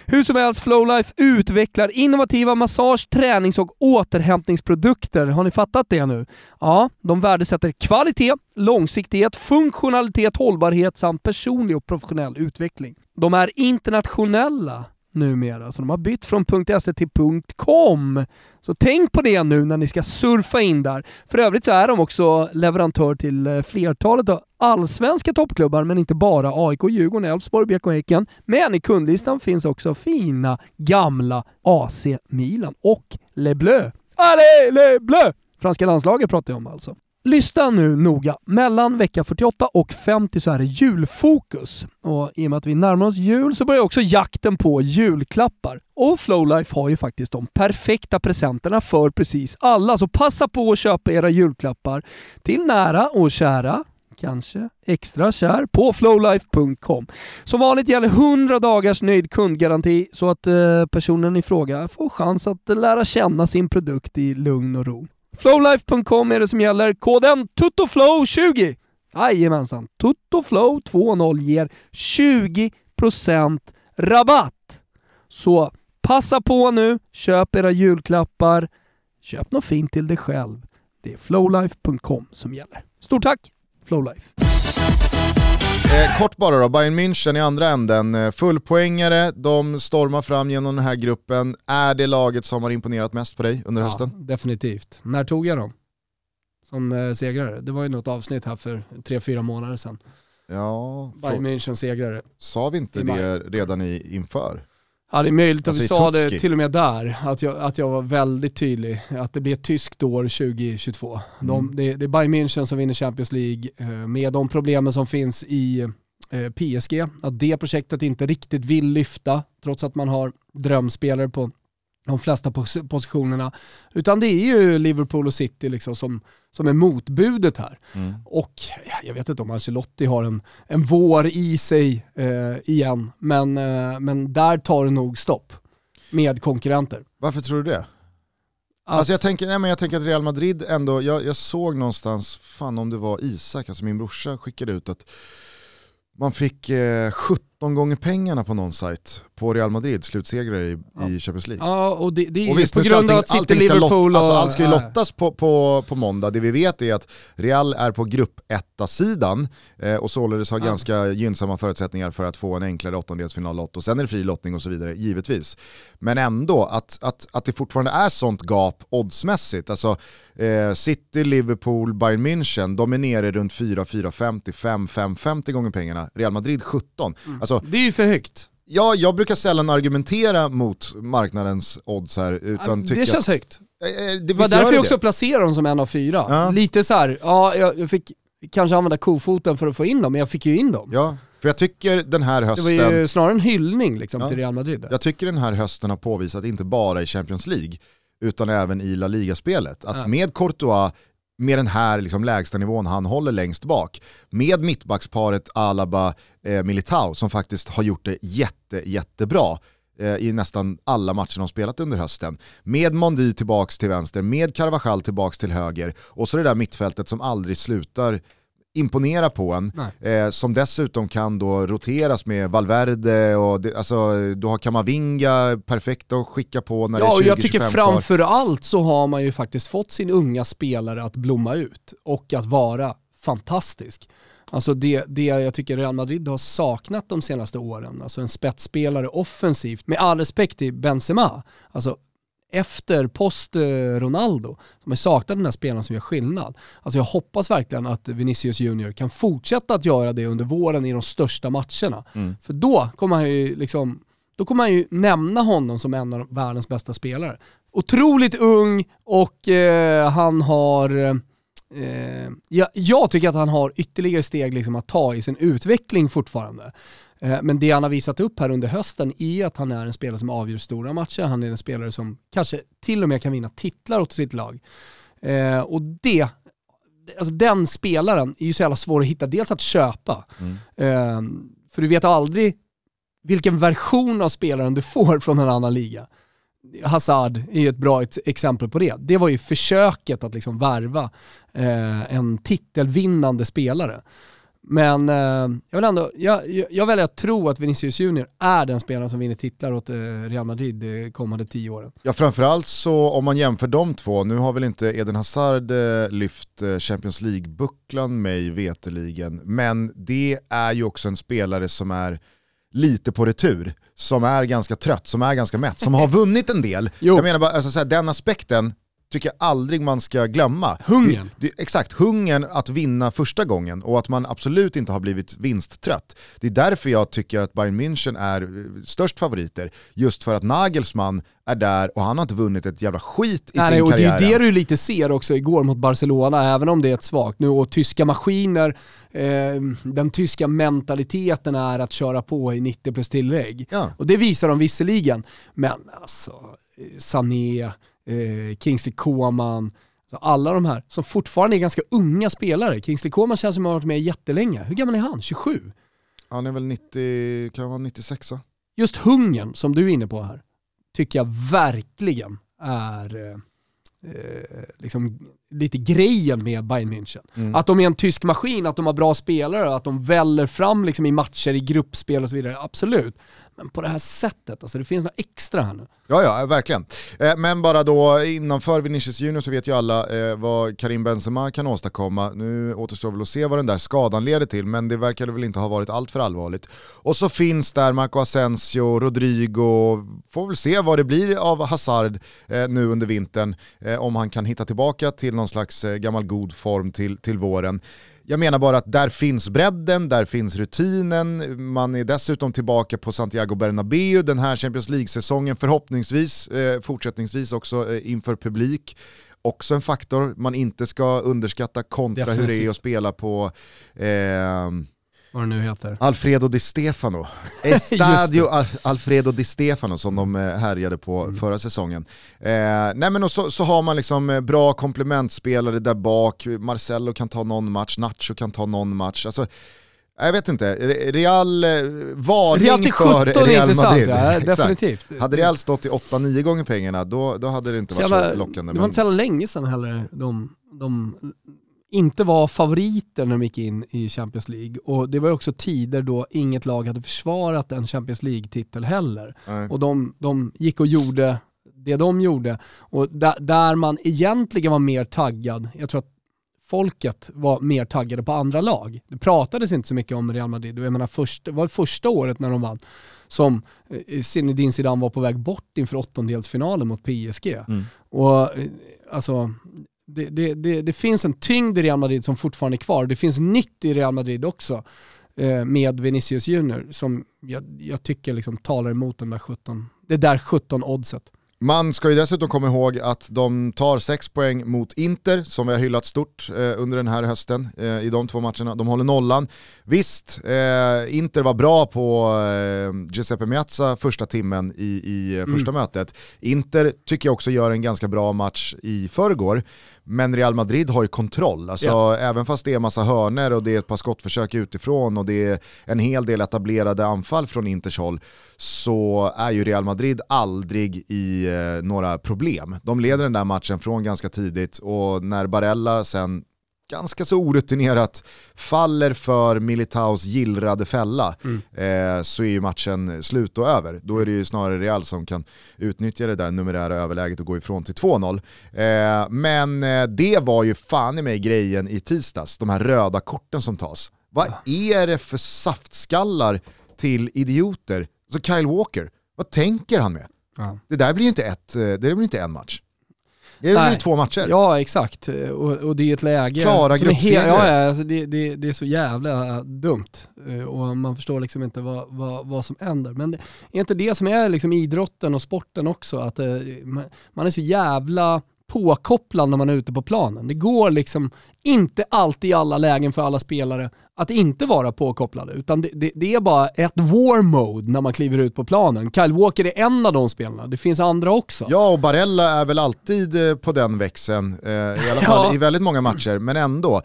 Speaker 2: Hur som helst, Flowlife utvecklar innovativa massage-, tränings och återhämtningsprodukter. Har ni fattat det nu? Ja, de värdesätter kvalitet, långsiktighet, funktionalitet, hållbarhet samt personlig och professionell utveckling. De är internationella numera, så de har bytt från .se till .com. Så tänk på det nu när ni ska surfa in där. För övrigt så är de också leverantör till eh, flertalet av allsvenska toppklubbar, men inte bara AIK, Djurgården, Elfsborg, BK Häcken. Men i kundlistan finns också fina gamla AC Milan och Le Bleu. Allez Le Bleu! Franska landslaget pratar jag om alltså. Lyssna nu noga. Mellan vecka 48 och 50 så är det julfokus. Och i och med att vi närmar oss jul så börjar också jakten på julklappar. Och Flowlife har ju faktiskt de perfekta presenterna för precis alla. Så passa på att köpa era julklappar till nära och kära kanske extra kär på flowlife.com. Som vanligt gäller 100 dagars nöjd kundgaranti så att eh, personen i fråga får chans att lära känna sin produkt i lugn och ro. Flowlife.com är det som gäller. Koden TUTTOFLOW20! Jajamensan, TUTTOFLOW20 ger 20% rabatt. Så passa på nu, köp era julklappar, köp något fint till dig själv. Det är flowlife.com som gäller. Stort tack Flowlife!
Speaker 1: Eh, kort bara då, Bayern München i andra änden. Eh, fullpoängare, de stormar fram genom den här gruppen. Är det laget som har imponerat mest på dig under hösten?
Speaker 2: Ja, definitivt. När tog jag dem? Som eh, segrare? Det var ju något avsnitt här för tre fyra månader sedan.
Speaker 1: Ja,
Speaker 2: Bayern München segrare.
Speaker 1: Sa vi inte det redan i, inför?
Speaker 2: Ja det är möjligt att alltså vi sa det till och med där, att jag, att jag var väldigt tydlig. Att det blir ett tyskt år 2022. De, mm. det, det, är Bayern München som vinner Champions League eh, med de problemen som finns i eh, PSG. Att det projektet inte riktigt vill lyfta, trots att man har drömspelare på de flesta pos positionerna. Utan det är ju Liverpool och City liksom som, som är motbudet här. Mm. Och jag vet inte om Ancelotti har en, en vår i sig eh, igen, men, eh, men där tar det nog stopp med konkurrenter.
Speaker 1: Varför tror du det? Att, alltså jag tänker, nej men jag tänker att Real Madrid ändå, jag, jag såg någonstans, fan om det var Isak, alltså min brorsa skickade ut att man fick eh, 17 gånger pengarna på någon sajt på Real Madrid, slutsegrare i, ja. i Champions League.
Speaker 2: Ja, och det, det är och visst, på grund allting, av att City, Liverpool
Speaker 1: lot, alltså, Allt ska ju lottas på, på, på måndag. Det vi vet är att Real är på grupp sidan eh, och således har ja. ganska gynnsamma förutsättningar för att få en enklare åttondelsfinallott och sen är det fri lottning och så vidare, givetvis. Men ändå, att, att, att det fortfarande är sånt gap oddsmässigt. Alltså, eh, City, Liverpool, Bayern München, de är nere runt 4, 4,50, 5, 5,50 gånger pengarna. Real Madrid 17.
Speaker 2: Mm. Alltså, det är ju för högt.
Speaker 1: Ja, jag brukar sällan argumentera mot marknadens odds här. Utan
Speaker 2: det känns att, högt. Eh, det var därför jag också placerade dem som en av fyra. Ja. Lite så här, ja jag fick kanske använda kofoten för att få in dem, men jag fick ju in dem.
Speaker 1: Ja, för jag tycker den här hösten...
Speaker 2: Det var ju snarare en hyllning liksom, ja, till Real Madrid.
Speaker 1: Jag tycker den här hösten har påvisat, inte bara i Champions League, utan även i La Liga-spelet, att ja. med Courtois med den här liksom lägsta nivån han håller längst bak. Med mittbacksparet Alaba-Militao eh, som faktiskt har gjort det jätte, jättebra eh, i nästan alla matcher de spelat under hösten. Med Mondi tillbaks till vänster, med Carvajal tillbaks till höger och så det där mittfältet som aldrig slutar imponera på en. Eh, som dessutom kan då roteras med Valverde och det, alltså, du har Kamavinga perfekt att skicka på när
Speaker 2: ja,
Speaker 1: det är 20
Speaker 2: Ja, jag tycker framför allt så har man ju faktiskt fått sin unga spelare att blomma ut och att vara fantastisk. Alltså det, det jag tycker Real Madrid har saknat de senaste åren, alltså en spetsspelare offensivt, med all respekt till Benzema, alltså efter, post Ronaldo, som har saknat den här spelaren som gör skillnad. Alltså jag hoppas verkligen att Vinicius Junior kan fortsätta att göra det under våren i de största matcherna. Mm. För då kommer han ju liksom då kommer man ju nämna honom som en av världens bästa spelare. otroligt ung och eh, han har eh, jag, jag, tycker att han har ytterligare steg liksom att ta i sin utveckling fortfarande. Eh, men det han har visat upp här under hösten är att han är en spelare som avgör stora matcher. Han är en spelare som kanske till och med kan vinna titlar åt sitt lag. Eh, och det, alltså den spelaren är ju så jävla svår att hitta. Dels att köpa, mm. eh, för du vet aldrig vilken version av spelaren du får från en annan liga. Hazard är ju ett bra exempel på det. Det var ju försöket att liksom värva eh, en titelvinnande spelare. Men eh, jag vill ändå, jag, jag väljer att tro att Vinicius Junior är den spelaren som vinner titlar åt eh, Real Madrid de kommande tio åren.
Speaker 1: Ja framförallt så om man jämför de två, nu har väl inte Eden Hazard eh, lyft eh, Champions League-bucklan mig veteligen, men det är ju också en spelare som är lite på retur, som är ganska trött, som är ganska mätt, som har <laughs> vunnit en del. Jag menar bara, alltså, så här, den aspekten tycker jag aldrig man ska glömma.
Speaker 2: Hungern.
Speaker 1: Det, det, exakt, hungern att vinna första gången och att man absolut inte har blivit vinsttrött. Det är därför jag tycker att Bayern München är eh, störst favoriter. Just för att Nagelsmann är där och han har inte vunnit ett jävla skit i nej, sin
Speaker 2: och
Speaker 1: karriär.
Speaker 2: Det är det du lite ser också igår mot Barcelona, även om det är ett svagt nu. Och tyska maskiner, eh, den tyska mentaliteten är att köra på i 90 plus tillägg. Ja. Och det visar de visserligen, men alltså Sané, eh, Kingsley Coman, alla de här som fortfarande är ganska unga spelare. Kingsley Coman känns som att han har varit med jättelänge. Hur gammal är han? 27?
Speaker 1: Han är väl 90, kan vara 96
Speaker 2: Just hungern som du är inne på här, tycker jag verkligen är eh, eh, liksom lite grejen med Bayern München. Mm. Att de är en tysk maskin, att de har bra spelare, att de väller fram liksom i matcher, i gruppspel och så vidare. Absolut. Men på det här sättet, alltså det finns något extra här nu.
Speaker 1: Ja, ja, verkligen. Eh, men bara då innanför Vinicius Junior så vet ju alla eh, vad Karim Benzema kan åstadkomma. Nu återstår väl att se vad den där skadan leder till, men det verkar väl inte ha varit allt för allvarligt. Och så finns där Marco Asensio, Rodrigo, får väl se vad det blir av Hazard eh, nu under vintern, om han kan hitta tillbaka till någon slags gammal god form till, till våren. Jag menar bara att där finns bredden, där finns rutinen, man är dessutom tillbaka på Santiago Bernabéu den här Champions League-säsongen, förhoppningsvis eh, fortsättningsvis också eh, inför publik. Också en faktor man inte ska underskatta kontra Definitivt. hur det är att spela på eh,
Speaker 2: vad det nu heter.
Speaker 1: Alfredo Di Stefano. <laughs> Estadio Al Alfredo Di Stefano som de eh, härjade på mm. förra säsongen. Eh, nej men och så, så, har man liksom eh, bra komplementspelare där bak, Marcelo kan ta någon match, Nacho kan ta någon match. Alltså, jag vet inte, Real, eh, varning Real till 17 för Real Madrid.
Speaker 2: Ja, <laughs> definitivt.
Speaker 1: Hade Real stått i 8-9 gånger pengarna, då, då hade det inte varit så, jävla, så lockande.
Speaker 2: Det var inte så länge sedan heller de, de inte var favoriter när de gick in i Champions League. Och det var också tider då inget lag hade försvarat en Champions League-titel heller. Nej. Och de, de gick och gjorde det de gjorde. Och där, där man egentligen var mer taggad, jag tror att folket var mer taggade på andra lag. Det pratades inte så mycket om Real Madrid och jag menar först, det var första året när de vann som eh, Zinedine Zidane var på väg bort inför åttondelsfinalen mot PSG. Mm. Och eh, alltså, det, det, det, det, finns en tyngd i Real Madrid som fortfarande är kvar. Det finns nytt i Real Madrid också eh, med Vinicius Junior som jag, jag tycker liksom talar emot den där 17, det där 17 oddset.
Speaker 1: Man ska ju dessutom komma ihåg att de tar 6 poäng mot Inter, som vi har hyllat stort eh, under den här hösten eh, i de två matcherna. De håller nollan. Visst, eh, Inter var bra på eh, Giuseppe Meazza första timmen i, i mm. första mötet. Inter tycker jag också gör en ganska bra match i förrgår. Men Real Madrid har ju kontroll, alltså, yeah. även fast det är massa hörner och det är ett par skottförsök utifrån och det är en hel del etablerade anfall från Inters håll så är ju Real Madrid aldrig i eh, några problem. De leder den där matchen från ganska tidigt och när Barella sen ganska så orutinerat faller för Militaus gillrade fälla mm. eh, så är ju matchen slut och över. Då är det ju snarare Real som kan utnyttja det där numerära överläget och gå ifrån till 2-0. Eh, men eh, det var ju fan i mig grejen i tisdags, de här röda korten som tas. Vad är det för saftskallar till idioter? Så Kyle Walker, vad tänker han med? Ja. Det där blir ju inte, ett, eh, det blir inte en match. Det är ju två matcher.
Speaker 2: Ja exakt, och, och det är ett läge...
Speaker 1: Klara gruppsegrar.
Speaker 2: Ja, alltså det, det, det, är så jävla dumt. Eh, och man förstår liksom inte vad, vad, vad som händer. Men det är inte det som är liksom idrotten och sporten också, att eh, man är så jävla påkopplad när man är ute på planen. Det går liksom inte alltid i alla lägen för alla spelare att inte vara påkopplade, utan det, det, det, är bara ett war mode när man kliver ut på planen. Kyle Walker är en av de spelarna, det finns andra också.
Speaker 1: Ja, och Barella är väl alltid eh, på den växeln, eh, i alla fall <laughs> ja. i väldigt många matcher, men ändå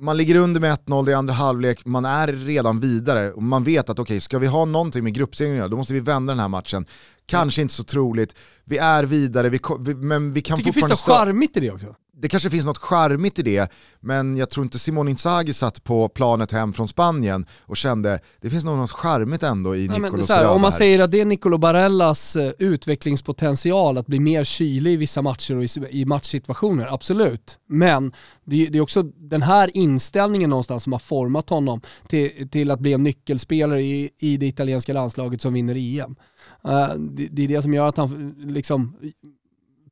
Speaker 1: man ligger under med 1-0 i andra halvlek, man är redan vidare och man vet att okej, okay, ska vi ha någonting med gruppsegringen då måste vi vända den här matchen. Kanske inte så troligt, vi är vidare, vi, vi, men vi kan
Speaker 2: fortfarande... Tycker finns något charmigt i det också?
Speaker 1: Det kanske finns något charmigt i det, men jag tror inte Simone Inzaghi satt på planet hem från Spanien och kände det finns nog något charmigt ändå i Nicolo
Speaker 2: Serrada Om man säger att det är Nicolo Barellas eh, utvecklingspotential att bli mer kylig i vissa matcher och i matchsituationer, absolut. Men det, är också den här inställningen någonstans som har format honom till, till att bli en nyckelspelare i, i det italienska landslaget som vinner EM. Uh, eh, det, det, är det som gör att han liksom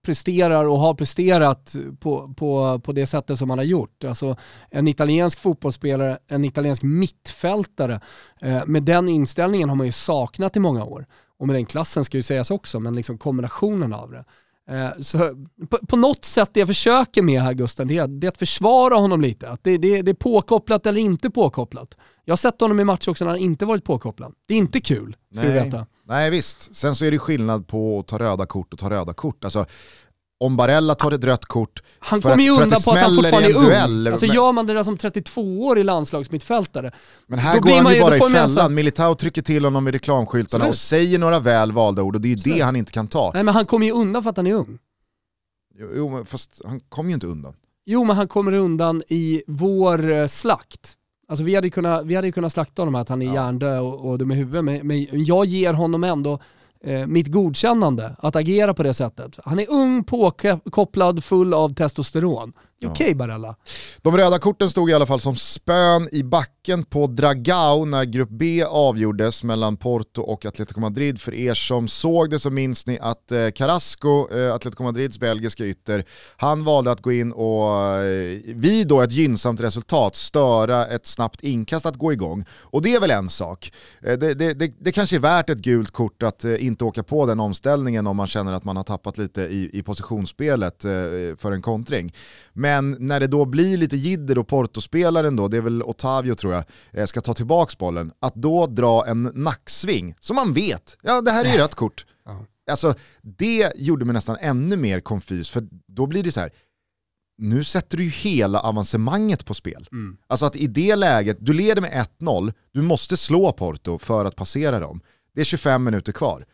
Speaker 2: presterar och har presterat på, på, på det sättet som han har gjort. Alltså en italiensk fotbollsspelare, en italiensk mittfältare, eh, med den inställningen har man ju saknat i många år. Och med den klassen ska ju sägas också, men liksom kombinationen av det. Eh, så på, på, något sätt det jag försöker med här Gusten, det är, det är att försvara honom lite. Att det, det, det, är påkopplat eller inte påkopplat. Jag har sett honom i matcher också när han inte varit påkopplad. Det är inte kul, ska du veta.
Speaker 1: Nej visst, sen så är det skillnad på att ta röda kort och ta röda kort. Alltså, om Barella tar ett rött kort
Speaker 2: Han kommer ju undan på att han fortfarande är ung. Duell, alltså men... gör man det där som 32-årig landslagsmittfältare,
Speaker 1: Men här går han ju bara i fällan. Militao trycker till honom i reklamskyltarna och säger några väl valda ord och det är ju det han inte kan ta.
Speaker 2: Nej men han kommer ju undan för att han är ung.
Speaker 1: Jo, jo men fast han kommer ju inte undan.
Speaker 2: Jo men han kommer undan i vår eh, slakt. Alltså vi hade ju kunnat, vi hade kunnat slakta honom att han är ja. hjärndöd och, och dum i huvudet, men, men jag ger honom ändå eh, mitt godkännande att agera på det sättet. Han är ung, påkopplad, full av testosteron. Okej okay, Barella.
Speaker 1: De röda korten stod i alla fall som spön i backen på Dragao när Grupp B avgjordes mellan Porto och Atletico Madrid. För er som såg det så minns ni att eh, Carrasco, eh, Atletico Madrids belgiska ytter, han valde att gå in och eh, vid då ett gynnsamt resultat störa ett snabbt inkast att gå igång. Och det är väl en sak. Det, det, det, det kanske är värt ett gult kort att inte åka på den omställningen om man känner att man har tappat lite i, i positionsspelet för en kontring. Men men när det då blir lite jidder och Porto-spelaren då, det är väl Otavio tror jag, eh, ska ta tillbaks bollen, att då dra en nacksving, som man vet, ja det här är ju rött kort. Alltså det gjorde mig nästan ännu mer konfys, för då blir det så här, nu sätter du ju hela avancemanget på spel. Mm. Alltså att i det läget, du leder med 1-0, du måste slå Porto för att passera dem. Det är 25 minuter kvar.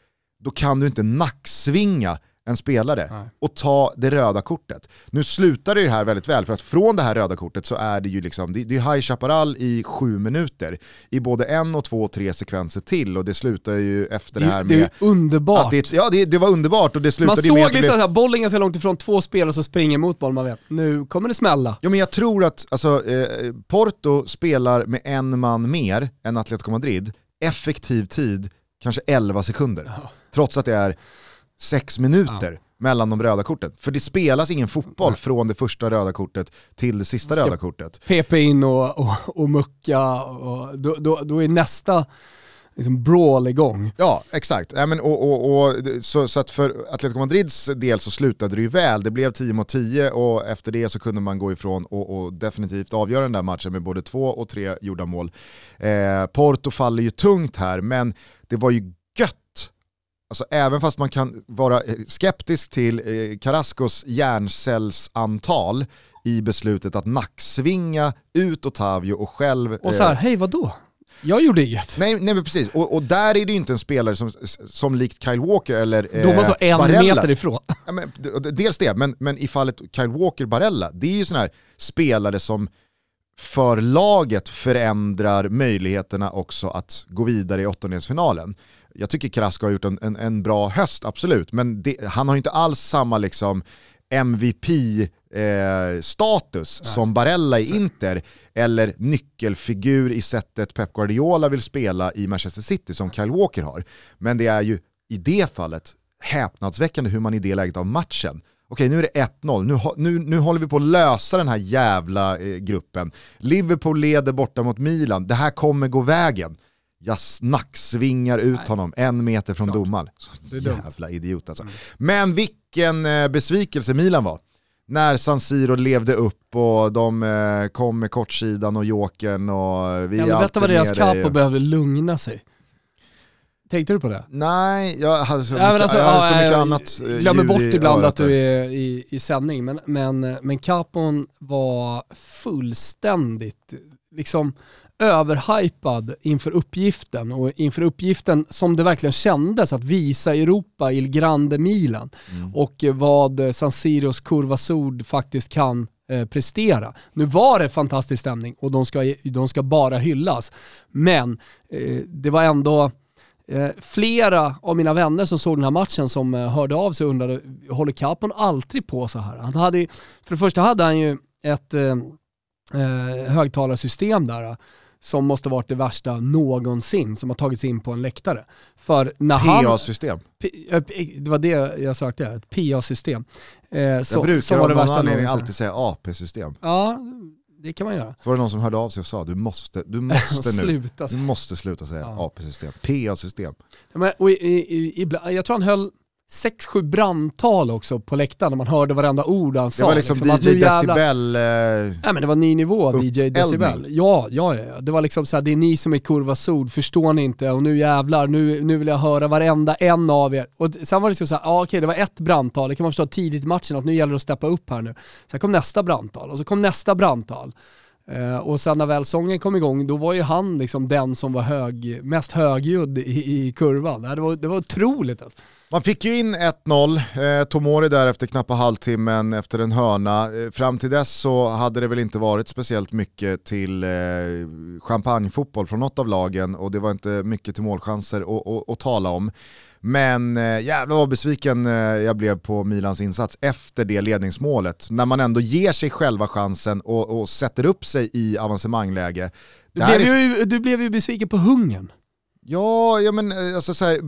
Speaker 1: Då kan du inte nacksvinga en spelare Nej. och ta det röda kortet. Nu slutar det här väldigt väl för att från det här röda kortet så är det ju liksom, det, det är High Chaparral i sju minuter i både en och två och tre sekvenser till och det slutar ju efter det, det här med...
Speaker 2: Det är underbart.
Speaker 1: Det, ja det, det, var underbart och det slutade
Speaker 2: man
Speaker 1: med...
Speaker 2: Man såg liksom att bollen ganska långt ifrån två spelare som springer mot bollen, man vet. Nu kommer det smälla.
Speaker 1: Jo men jag tror att alltså, eh, Porto spelar med en man mer än Atletico Madrid, effektiv tid kanske 11 sekunder. Ja. Trots att det är sex minuter ja. mellan de röda korten. För det spelas ingen fotboll Nej. från det första röda kortet till det sista röda kortet.
Speaker 2: PP in och, och, och mucka, och då, då, då är nästa liksom brawl igång.
Speaker 1: Ja, exakt. Ja, men, och, och, och, så, så att för Atletico Madrids del så slutade det ju väl. Det blev 10 mot 10 och efter det så kunde man gå ifrån och, och definitivt avgöra den där matchen med både två och tre gjorda mål. Eh, Porto faller ju tungt här, men det var ju Alltså även fast man kan vara eh, skeptisk till eh, Carrascos hjärncellsantal i beslutet att nacksvinga ut Otavio och själv...
Speaker 2: Och så här, eh, hej vadå? Jag gjorde inget.
Speaker 1: Nej, nej men precis, och, och, där är det ju inte en spelare som, som likt Kyle Walker eller eh,
Speaker 2: De var så en Barella. meter ifrån. <laughs>
Speaker 1: Ja, men, dels det, men, men i fallet Kyle Walker Barella, det är ju sådana här spelare som för laget förändrar möjligheterna också att gå vidare i åttondelsfinalen jag tycker Carrasco har gjort en, en, en bra höst, absolut, men det, han har inte alls samma liksom MVP-status eh, som Barella i Inter, eller nyckelfigur i sättet Pep Guardiola vill spela i Manchester City som Kyle Walker har. Men det är ju i det fallet häpnadsväckande hur man i det läget av matchen okej nu är det 1-0, nu, nu, nu håller vi på att lösa den här jävla eh, gruppen. Liverpool leder borta mot Milan, det här kommer gå vägen. Jag snacksvingar ut Nej. honom en meter från domaren. Jävla idiot alltså. Mm. Men vilken eh, besvikelse Milan var när San Siro levde upp och de eh, kom med kortsidan och jokern och vi
Speaker 2: ja, Detta var deras Capo behövde lugna sig. Tänkte du på det?
Speaker 1: Nej, jag hade så, mycket, alltså, jag hade så mycket annat
Speaker 2: Jag eh, glömmer bort ibland att du är i, i sändning, men, men, men Capon var fullständigt, liksom överhypad inför uppgiften och inför uppgiften som det verkligen kändes att visa Europa Il Grande Milan mm. och vad San Siros Curva Sud faktiskt kan eh, prestera. Nu var det fantastisk stämning och de ska, de ska bara hyllas, men eh, det var ändå eh, flera av mina vänner som såg den här matchen som eh, hörde av sig och undrade, håller Capon alltid på så här? Han hade, för det första hade han ju ett eh, eh högtalarsystem där som måste varit det värsta någonsin som har tagits in på en läktare. För när
Speaker 1: PA-system?
Speaker 2: Det var det jag sökte, ett PA-system.
Speaker 1: Eh, jag brukar av någon anledning alltid säga AP-system.
Speaker 2: Ja, det kan man göra.
Speaker 1: Så var det någon som hörde av sig och sa du måste, du måste nu, sluta. du måste sluta säga ja. AP-system, PA-system.
Speaker 2: Ja, och i, i, i, jag tror han höll 6-7 brandtal också på läktaren när man hörde varenda ord han sa.
Speaker 1: Det var liksom, liksom DJ Decibel... Eh...
Speaker 2: Nej men det var ny nivå DJ Decibel. Ja, ja, ja. Det var liksom såhär, det är ni som är kurva sod, förstår ni inte? Och nu jävlar, nu, nu vill jag höra varenda en av er. Och sen var det så såhär, ja okej det var ett brandtal, det kan man förstå tidigt i matchen att nu gäller det att steppa upp här nu. Sen kom nästa brandtal och så kom nästa brandtal. Eh, och sen när väl sången kom igång, då var ju han liksom den som var hög, mest högljudd i, i kurvan. Det var, det var otroligt alltså.
Speaker 1: Man fick ju in 1-0, eh, Tomori där efter knappa halvtimmen efter en hörna. Eh, fram till dess så hade det väl inte varit speciellt mycket till eh, champagnefotboll från något av lagen och det var inte mycket till målchanser att tala om. Men eh, jävlar vad besviken eh, jag blev på Milans insats efter det ledningsmålet. När man ändå ger sig själva chansen och, och sätter upp sig i avancemangläge.
Speaker 2: Du blev, ju, du blev ju besviken på hungern.
Speaker 1: Ja, ja men eh, alltså så här,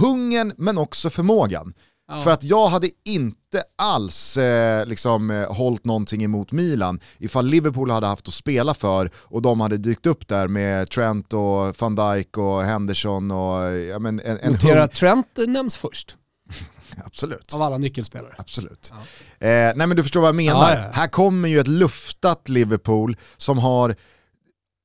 Speaker 1: hungern men också förmågan. Ja. För att jag hade inte alls eh, liksom, eh, hållit någonting emot Milan ifall Liverpool hade haft att spela för och de hade dykt upp där med Trent och van Dijk och Henderson och ja, men en, en
Speaker 2: Notera att Trent nämns först. <laughs>
Speaker 1: Absolut.
Speaker 2: Av alla nyckelspelare.
Speaker 1: Absolut. Ja. Eh, nej men du förstår vad jag menar. Ja, Här kommer ju ett luftat Liverpool som har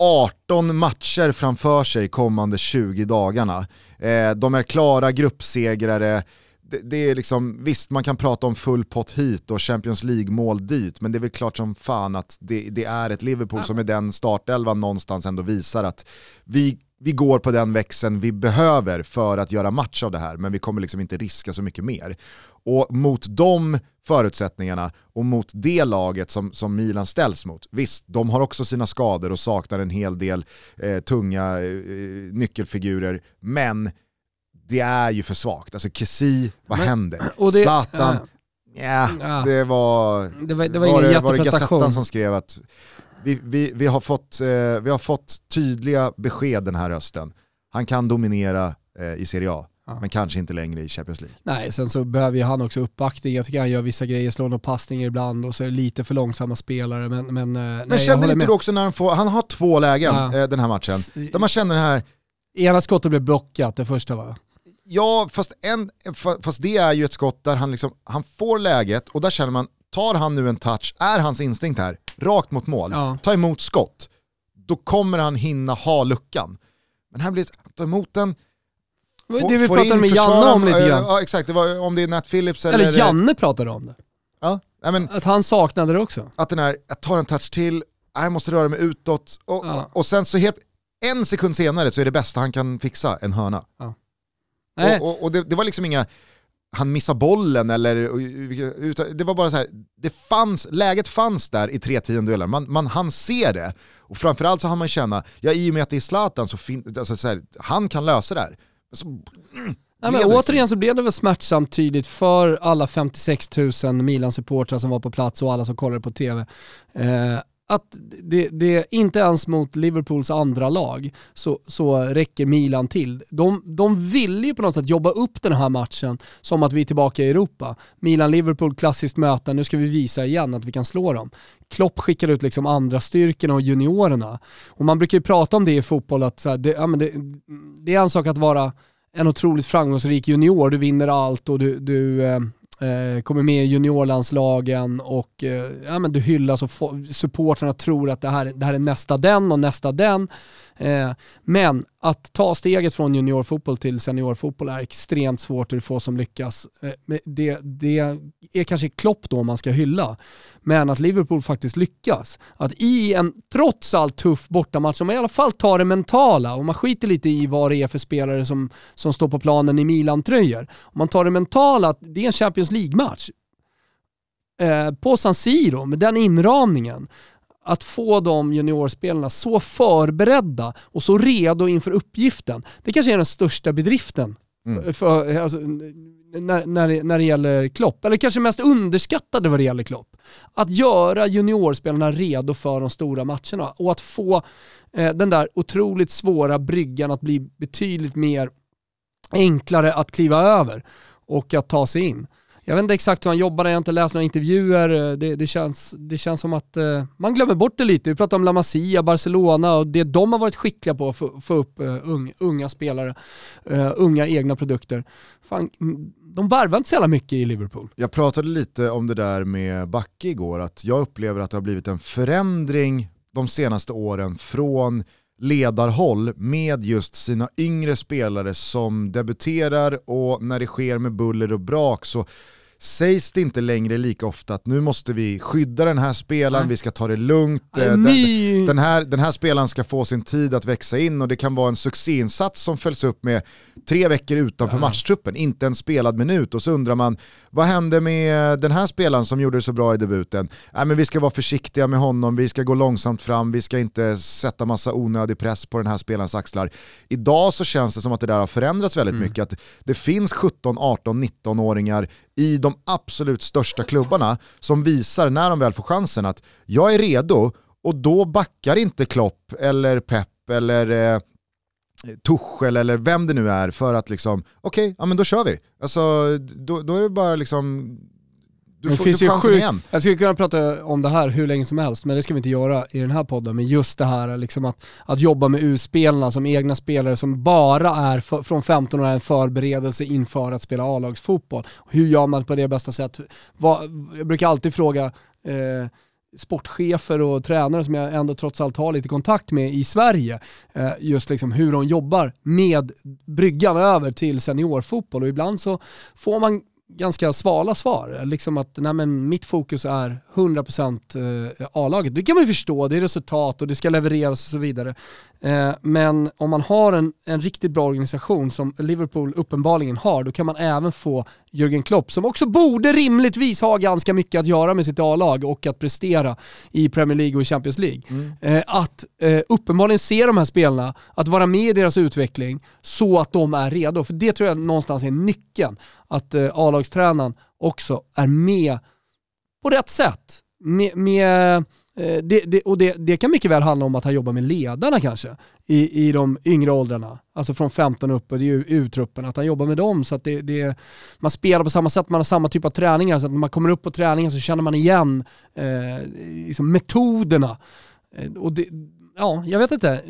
Speaker 1: 18 matcher framför sig kommande 20 dagarna. Eh, de är klara gruppsegrare, det, det, är liksom, visst man kan prata om full pott hit och Champions League-mål dit, men det är väl klart som fan att det, det är ett Liverpool ja. som är den startelvan någonstans ändå visar att vi, vi går på den växeln vi behöver för att göra match av det här, men vi kommer liksom inte riska så mycket mer. Och mot de förutsättningarna och mot det laget som, som Milan ställs mot, visst, de har också sina skador och saknar en hel del eh, tunga eh, nyckelfigurer, men det är ju för svagt. Alltså Kessi, vad men, hände? Och det, Zlatan, äh, ja, ja, det var...
Speaker 2: Det var, det var, var, det, var det Gazettan
Speaker 1: som skrev att vi, vi, vi, har fått, eh, vi har fått tydliga besked den här hösten. Han kan dominera eh, i Serie A. Ja. Men kanske inte längre i Champions League.
Speaker 2: Nej, sen så behöver ju han också uppbackning. Jag tycker han gör vissa grejer, slår några passningar ibland och så är det lite för långsamma spelare. Men, men, eh,
Speaker 1: men nej, känner inte med. du också när han får, han har två lägen ja. eh, den här matchen, där man känner det här...
Speaker 2: Ena skottet blev blockat, det första va?
Speaker 1: Ja, fast, en, fast det är ju ett skott där han, liksom, han får läget och där känner man, tar han nu en touch, är hans instinkt här, rakt mot mål, ja. ta emot skott, då kommer han hinna ha luckan. Men här blir det, ta emot den,
Speaker 2: det vi pratade med Janne om lite grann.
Speaker 1: Ja exakt, det var, om det är Nat Phillips eller...
Speaker 2: Eller Janne pratade om det.
Speaker 1: Ja, men,
Speaker 2: att han saknade det också.
Speaker 1: Att den här, jag tar en touch till, jag måste röra mig utåt, och, ja. och sen så helt, en sekund senare så är det bästa han kan fixa en hörna. Ja. Och, och, och det, det, var liksom inga, han missar bollen eller, det var bara så här, det fanns, läget fanns där i tre tiondelar, man, man han ser det. Och framförallt så har man känna, ja i och med att det är Zlatan så, fin, alltså så här, han kan lösa det här. Så, mm,
Speaker 2: Nej, men återigen så blev det väl smärtsamt tydligt för alla 56 000 Milan-supportrar som var på plats och alla som kollade på tv. Eh, att det, det, inte ens mot Liverpools andra lag så, så räcker Milan till. De, de ville ju på något sätt jobba upp den här matchen som att vi är tillbaka i Europa. Milan-Liverpool, klassiskt möte, nu ska vi visa igen att vi kan slå dem. Klopp skickar ut liksom andra styrkorna och juniorerna. Och man brukar ju prata om det i fotboll, att så här, det, ja, men det, det, är en sak att vara en otroligt framgångsrik junior, du vinner allt och du, du eh, eh, kommer med i juniorlandslagen och eh, ja, men du hyllas och supportrarna tror att det här, det här är nästa den och nästa den. Eh, men att ta steget från juniorfotboll till seniorfotboll är extremt svårt, och det är få som lyckas. Eh, det, det är kanske Klopp då man ska hylla. Men att Liverpool faktiskt lyckas. Att i en trots allt tuff bortamatch, som i alla fall tar det mentala, och man skiter lite i vad det är för spelare som, som står på planen i Milan-tröjor. Om man tar det mentala, att det är en Champions League-match eh, på San Siro med den inramningen att få de juniorspelarna så förberedda och så redo inför uppgiften, det kanske är den största bedriften mm. för, alltså, när, när, när det gäller Klopp. Eller kanske mest underskattade vad det gäller Klopp. Att göra juniorspelarna redo för de stora matcherna och att få eh, den där otroligt svåra bryggan att bli betydligt mer enklare att kliva över och att ta sig in. Jag vet inte exakt hur han jobbar, jag har inte läst några intervjuer. Eh, det, det, känns, det känns som att eh, man glömmer bort det lite. Vi pratar om La Masia, Barcelona och det de har varit skickliga på att få, upp eh, unga, unga spelare, eh, unga egna produkter. Fan, mm, de varvar inte så jävla mycket i Liverpool.
Speaker 1: Jag pratade lite om det där med Backe igår, att jag upplever att det har blivit en förändring de senaste åren från ledarhåll med just sina yngre spelare som debuterar och när det sker med buller och brak så sägs det inte längre lika ofta att nu måste vi skydda den här spelaren, vi ska ta det lugnt, den, den, här, den här spelaren ska få sin tid att växa in och det kan vara en succéinsats som följs upp med tre veckor utanför ja. matchtruppen, inte en spelad minut och så undrar man vad hände med den här spelaren som gjorde det så bra i debuten? Nej, men vi ska vara försiktiga med honom, vi ska gå långsamt fram, vi ska inte sätta massa onödig press på den här spelarens axlar. Idag så känns det som att det där har förändrats väldigt mm. mycket, att det finns 17, 18, 19-åringar i de absolut största klubbarna som visar när de väl får chansen att jag är redo och då backar inte Klopp eller Pep eller eh, Tuchel eller vem det nu är för att liksom, okej, okay, ja men då kör vi. Alltså, då, då är det bara liksom
Speaker 2: du det får, finns du ju sjuk, igen. Jag skulle kunna prata om det här hur länge som helst, men det ska vi inte göra i den här podden. Men just det här liksom att, att jobba med U-spelarna som egna spelare som bara är för, från 15 år en förberedelse inför att spela A-lagsfotboll. Hur gör man på det bästa sätt? Vad, jag brukar alltid fråga eh, sportchefer och tränare som jag ändå trots allt har lite kontakt med i Sverige, eh, just liksom hur de jobbar med bryggan över till seniorfotboll och ibland så får man ganska svala svar. Liksom att nej men, mitt fokus är 100% eh, A-laget. Det kan man ju förstå, det är resultat och det ska levereras och så vidare. Eh, men om man har en, en riktigt bra organisation som Liverpool uppenbarligen har, då kan man även få Jürgen Klopp, som också borde rimligtvis ha ganska mycket att göra med sitt A-lag och att prestera i Premier League och i Champions League. Mm. Eh, att uppenbarligen se de här spelarna, att vara med i deras utveckling så att de är redo. För det tror jag någonstans är nyckeln. Att A-lagstränaren också är med på rätt sätt. Med, med eh, Eh, det, det, och det, det, kan mycket väl handla om att han jobbar med ledarna kanske i, i de yngre åldrarna. Alltså från 15 upp och det är U-truppen, att han jobbar med dem så att det, det, man spelar på samma sätt, man har samma typ av träningar så att när man kommer upp på träningen så känner man igen eh, liksom metoderna. Eh, och det, ja, jag vet inte.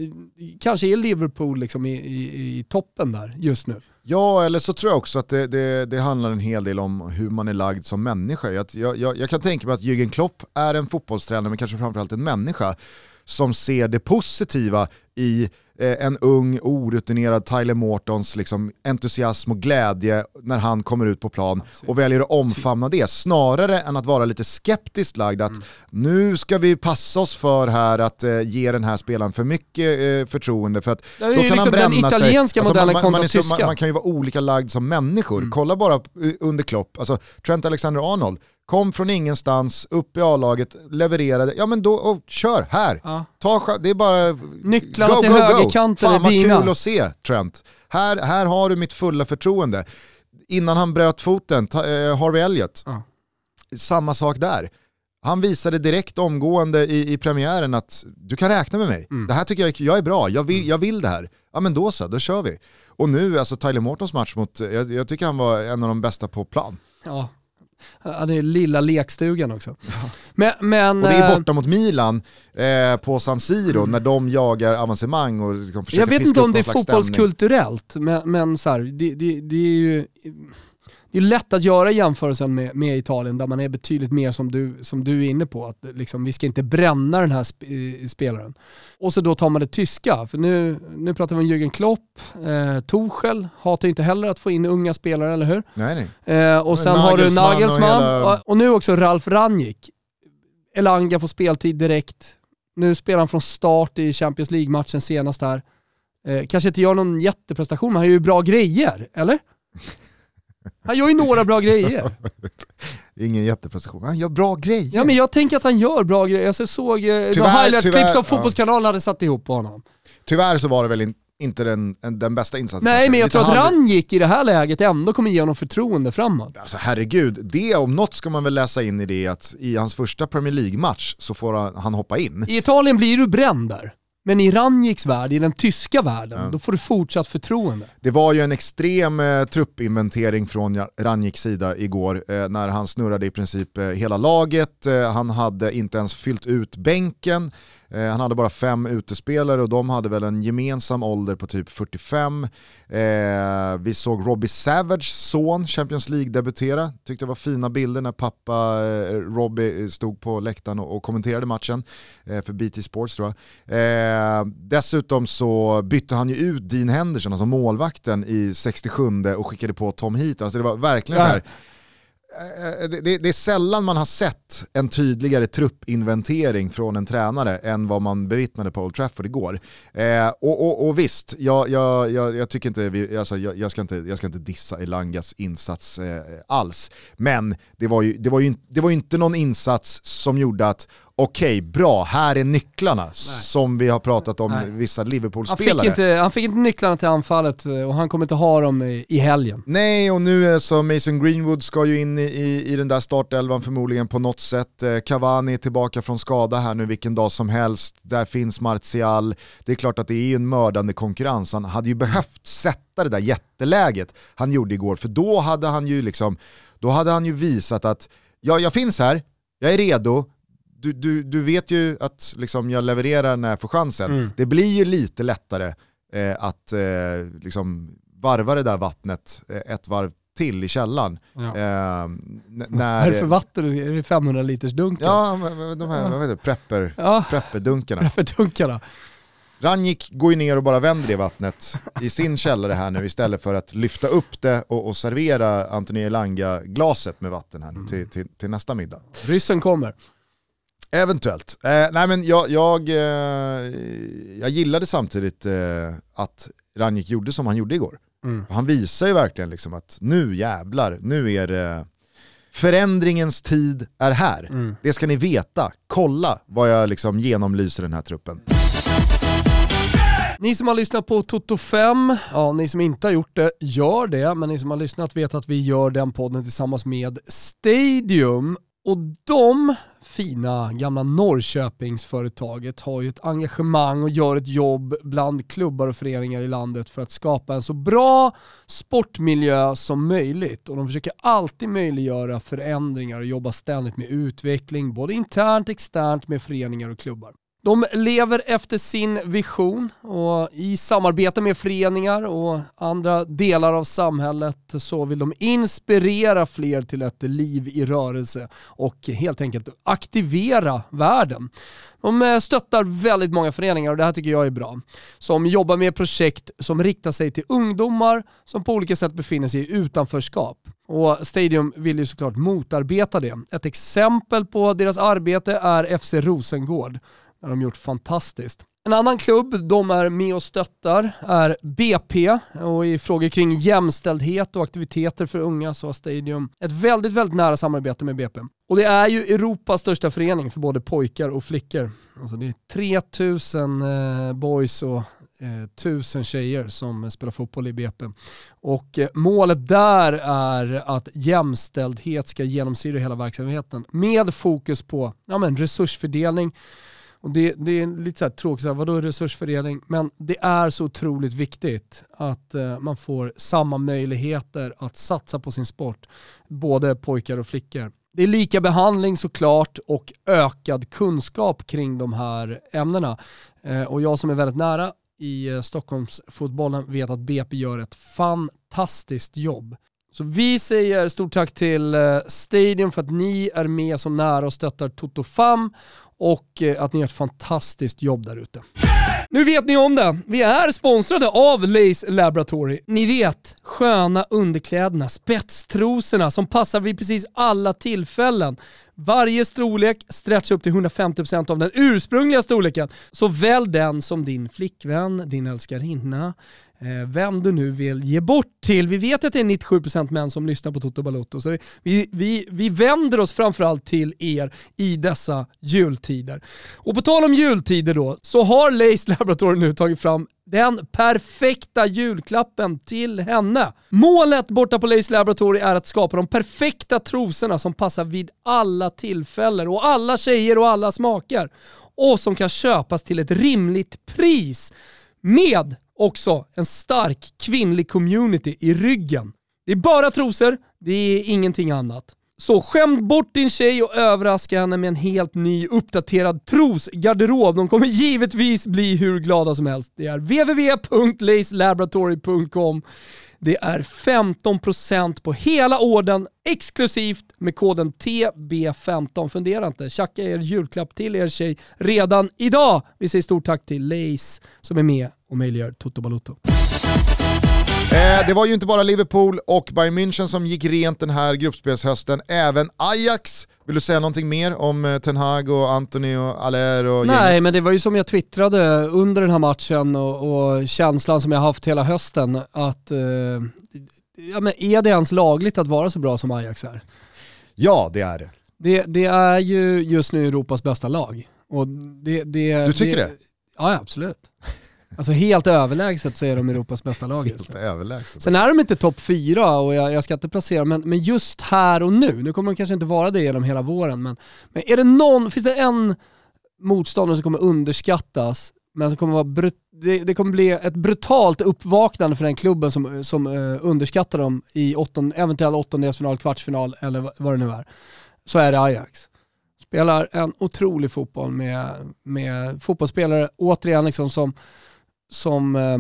Speaker 2: Kanske är Liverpool liksom i, i, i toppen där just nu.
Speaker 1: Ja, eller så tror jag också att det, det, det, handlar en hel del om hur man är lagd som människa. Jag, jag, jag kan tänka mig att Jürgen Klopp är en fotbollstränare, men kanske framförallt en människa som ser det positiva i en ung orutinerad Tyler Mortons liksom, entusiasm och glädje när han kommer ut på plan Absolut. och väljer att omfamna det snarare än att vara lite skeptiskt lagd att mm. nu ska vi passa oss för här att eh, ge den här spelaren för mycket eh, förtroende för att då kan liksom han bränna den italienska sig. Alltså, man, man, så, man, man, kan ju vara olika lagd som människor. Mm. Kolla bara under Klopp, alltså Trent Alexander-Arnold, kom från ingenstans, upp i A-laget, levererade, ja men då, och kör, här. Ja. Ta, det är bara...
Speaker 2: Nycklarna go, till högerkanten
Speaker 1: är dina. Fan vad kul att se Trent. Här, här har du mitt fulla förtroende. Innan han bröt foten, ta, eh, Harvey Elliott, ja. samma sak där. Han visade direkt omgående i, i premiären att du kan räkna med mig. Mm. Det här tycker jag, jag är bra, jag vill, mm. jag vill det här. Ja men då så, då kör vi. Och nu, alltså Tyler Mortons match mot, jag, jag tycker han var en av de bästa på plan.
Speaker 2: Ja, Är lilla lekstugan också. Ja. Men, men,
Speaker 1: och det är borta mot Milan eh, på San Siro mm. när de jagar avancemang och liksom
Speaker 2: försöker Jag vet inte om det är fotbollskulturellt, men, men så här, det, det, det är ju det är lätt att göra jämförelsen med, med Italien där man är betydligt mer som du, som du är inne på, att liksom, vi ska inte bränna den här sp eh, spelaren. Och så då tar man det tyska, för nu, nu pratar vi om Jürgen Klopp, eh, Torshäll hatar inte heller att få in unga spelare, eller hur?
Speaker 1: Nej,
Speaker 2: nej. Eh, och sen har du Nagelsmann, och, hela... och, och, nu också Ralf Rangnick. Elanga får speltid direkt. Nu spelar han från start i Champions League-matchen senast här. Eh, kanske inte gör någon jätteprestation, men han gör ju bra grejer, eller? Han gör ju några bra grejer. <laughs>
Speaker 1: Ingen jätteprestation, han gör bra grejer.
Speaker 2: Ja men jag tänker att han gör bra grejer. Jag såg eh, highlights-klipp som Fotbollskanalen ja. hade satt ihop på honom.
Speaker 1: Tyvärr så var det väl inte den, den bästa insatsen.
Speaker 2: Nej men jag tror att Rangic i det här läget ändå kommer ge honom förtroende framåt.
Speaker 1: Alltså herregud, det om något ska man väl läsa in i det att i hans första Premier League-match så får han, han hoppa in.
Speaker 2: I Italien blir du bränd där. Men i Ranjiks värld, i den tyska världen, ja. då får du fortsatt förtroende.
Speaker 1: Det var ju en extrem eh, truppinventering från Ranjiks sida igår eh, när han snurrade i princip eh, hela laget. Eh, han hade inte ens fyllt ut bänken. Eh, han hade bara fem utespelare och de hade väl en gemensam ålder på typ 45. Eh, vi såg Robbie Savage son Champions League-debutera. Tyckte det var fina bilder när pappa eh, Robbie eh, stod på läktaren och, och kommenterade matchen eh, för BT Sports tror jag. Eh, dessutom så bytte han ju ut Dean Henderson, alltså målvakten i 67 och skickade på Tom Heaton. Alltså det var verkligen ja. så här Eh, eh, det, det, är sällan man har sett en tydligare truppinventering från en tränare än vad man bevittnade på Old Trafford igår. Eh, och, och, och, visst, jag, jag, jag, jag tycker inte, vi, alltså, jag, jag, ska inte, jag ska inte dissa Elangas insats eh, alls, men det var, ju, det, var ju, det var ju inte någon insats som gjorde att okej, okay, bra, här är nycklarna Nej. som vi har pratat om Nej. vissa Liverpool-spelare.
Speaker 2: Han, fick inte, han fick inte nycklarna till anfallet eh, och han kommer inte ha dem i, i helgen.
Speaker 1: Nej, och nu så Mason Greenwood ska ju in i, i den där startelvan förmodligen på något sätt. Eh, Cavani är tillbaka från skada här nu vilken dag som helst. Där finns Martial. Det är klart att det är en mördande konkurrens. Han hade ju behövt sätta det där jätteläget han gjorde igår, för då hade han ju liksom, då hade han ju visat att ja, jag finns här, jag är redo, du, du, du vet ju att liksom jag levererar när jag får chansen. Mm. Det blir ju lite lättare eh, att eh, liksom varva det där vattnet eh, ett varv till i källan. Ja. Eh,
Speaker 2: när, Vad är det för vatten? Är det 500 liters dunkar?
Speaker 1: Ja, de här vad heter, prepper, ja. prepperdunkarna. <laughs>
Speaker 2: prepperdunkarna.
Speaker 1: Ranjik går ju ner och bara vänder det vattnet i sin källare här nu istället för att lyfta upp det och, och servera Anthony Elanga-glaset med vatten här nu mm. till, till, till nästa middag.
Speaker 2: Ryssen kommer.
Speaker 1: Eventuellt. Eh, nej men jag, jag, eh, jag gillade samtidigt eh, att Ranjik gjorde som han gjorde igår. Mm. Han visar ju verkligen liksom att nu jävlar, nu är det förändringens tid är här. Mm. Det ska ni veta. Kolla vad jag liksom genomlyser den här truppen.
Speaker 2: Ni som har lyssnat på Toto 5, ja ni som inte har gjort det, gör det. Men ni som har lyssnat vet att vi gör den podden tillsammans med Stadium. Och de fina gamla Norrköpingsföretaget har ju ett engagemang och gör ett jobb bland klubbar och föreningar i landet för att skapa en så bra sportmiljö som möjligt. Och de försöker alltid möjliggöra förändringar och jobba ständigt med utveckling, både internt och externt med föreningar och klubbar. De lever efter sin vision och i samarbete med föreningar och andra delar av samhället så vill de inspirera fler till ett liv i rörelse och helt enkelt aktivera världen. De eh, stöttar väldigt många föreningar och det här tycker jag är bra. Som jobbar med projekt som riktar sig till ungdomar som på olika sätt befinner sig i utanförskap. Och Stadium vill ju såklart motarbeta det. Ett exempel på deras arbete är FC Rosengård har de gjort fantastiskt. En annan klubb de är med och stöttar är BP och i frågor kring jämställdhet och aktiviteter för unga så har Stadium ett väldigt, väldigt nära samarbete med BP. Och det är ju Europas största förening för både pojkar och flickor. Alltså det är 3000 eh, boys och eh, tjejer som spelar fotboll i BP. Och eh, målet där är att jämställdhet ska genomsyra hela verksamheten med fokus på ja, men resursfördelning, och det, det är lite så här tråkigt, så vadå resursfördelning? Men det är så otroligt viktigt att eh, man får samma möjligheter att satsa på sin sport, både pojkar och flickor. Det är lika behandling såklart och ökad kunskap kring de här ämnena. Eh, och jag som är väldigt nära i eh, Stockholmsfotbollen vet att BP gör ett fantastiskt jobb. Så vi säger stort tack till eh, Stadium för att ni är med så nära och stöttar Toto Fam och eh, att ni gör ett fantastiskt jobb där ute. Nu vet ni om det. Vi är sponsrade av Lace Laboratory. Ni vet, sköna underkläderna, spetstrosorna som passar vid precis alla tillfällen. Varje storlek stretchar upp till 150% av den ursprungliga storleken. Så välj den som din flickvän, din älskarinna, Eh, vem du nu vill ge bort till. Vi vet att det är 97% män som lyssnar på Toto Balotto, så vi, vi, vi vänder oss framförallt till er i dessa jultider. Och på tal om jultider då, så har Lace Laboratory nu tagit fram den perfekta julklappen till henne. Målet borta på Lace Laboratory är att skapa de perfekta trosorna som passar vid alla tillfällen och alla tjejer och alla smaker. Och som kan köpas till ett rimligt pris. Med också en stark kvinnlig community i ryggen. Det är bara trosor, det är ingenting annat. Så skäm bort din tjej och överraska henne med en helt ny uppdaterad trosgarderob. De kommer givetvis bli hur glada som helst. Det är www.lacelaboratory.com. Det är 15% på hela orden exklusivt med koden TB15. Fundera inte, tjacka er julklapp till er tjej redan idag. Vi säger stort tack till Lace som är med och möjliggör Toto Balotto.
Speaker 1: Eh, det var ju inte bara Liverpool och Bayern München som gick rent den här gruppspelshösten, även Ajax. Vill du säga någonting mer om eh, Ten Hag och Anthony och Aller och
Speaker 2: Nej,
Speaker 1: gänget?
Speaker 2: men det var ju som jag twittrade under den här matchen och, och känslan som jag haft hela hösten att eh, ja, men är det ens lagligt att vara så bra som Ajax är?
Speaker 1: Ja, det är det.
Speaker 2: Det, det är ju just nu Europas bästa lag. Och det, det,
Speaker 1: Du tycker det?
Speaker 2: Ja, absolut. <laughs> Alltså helt överlägset så är de Europas bästa lag
Speaker 1: Helt överlägset.
Speaker 2: Sen är de inte topp fyra och jag, jag ska inte placera men, men just här och nu, nu kommer de kanske inte vara det genom hela våren, men, men är det någon, finns det en motståndare som kommer underskattas, men som kommer vara brut, det, det kommer bli ett brutalt uppvaknande för den klubben som, som eh, underskattar dem i åtton, eventuell åttondelsfinal, kvartsfinal eller vad- vad det nu är, så är det Ajax. Spelar en otrolig fotboll med, med fotbollsspelare, återigen liksom som, som eh,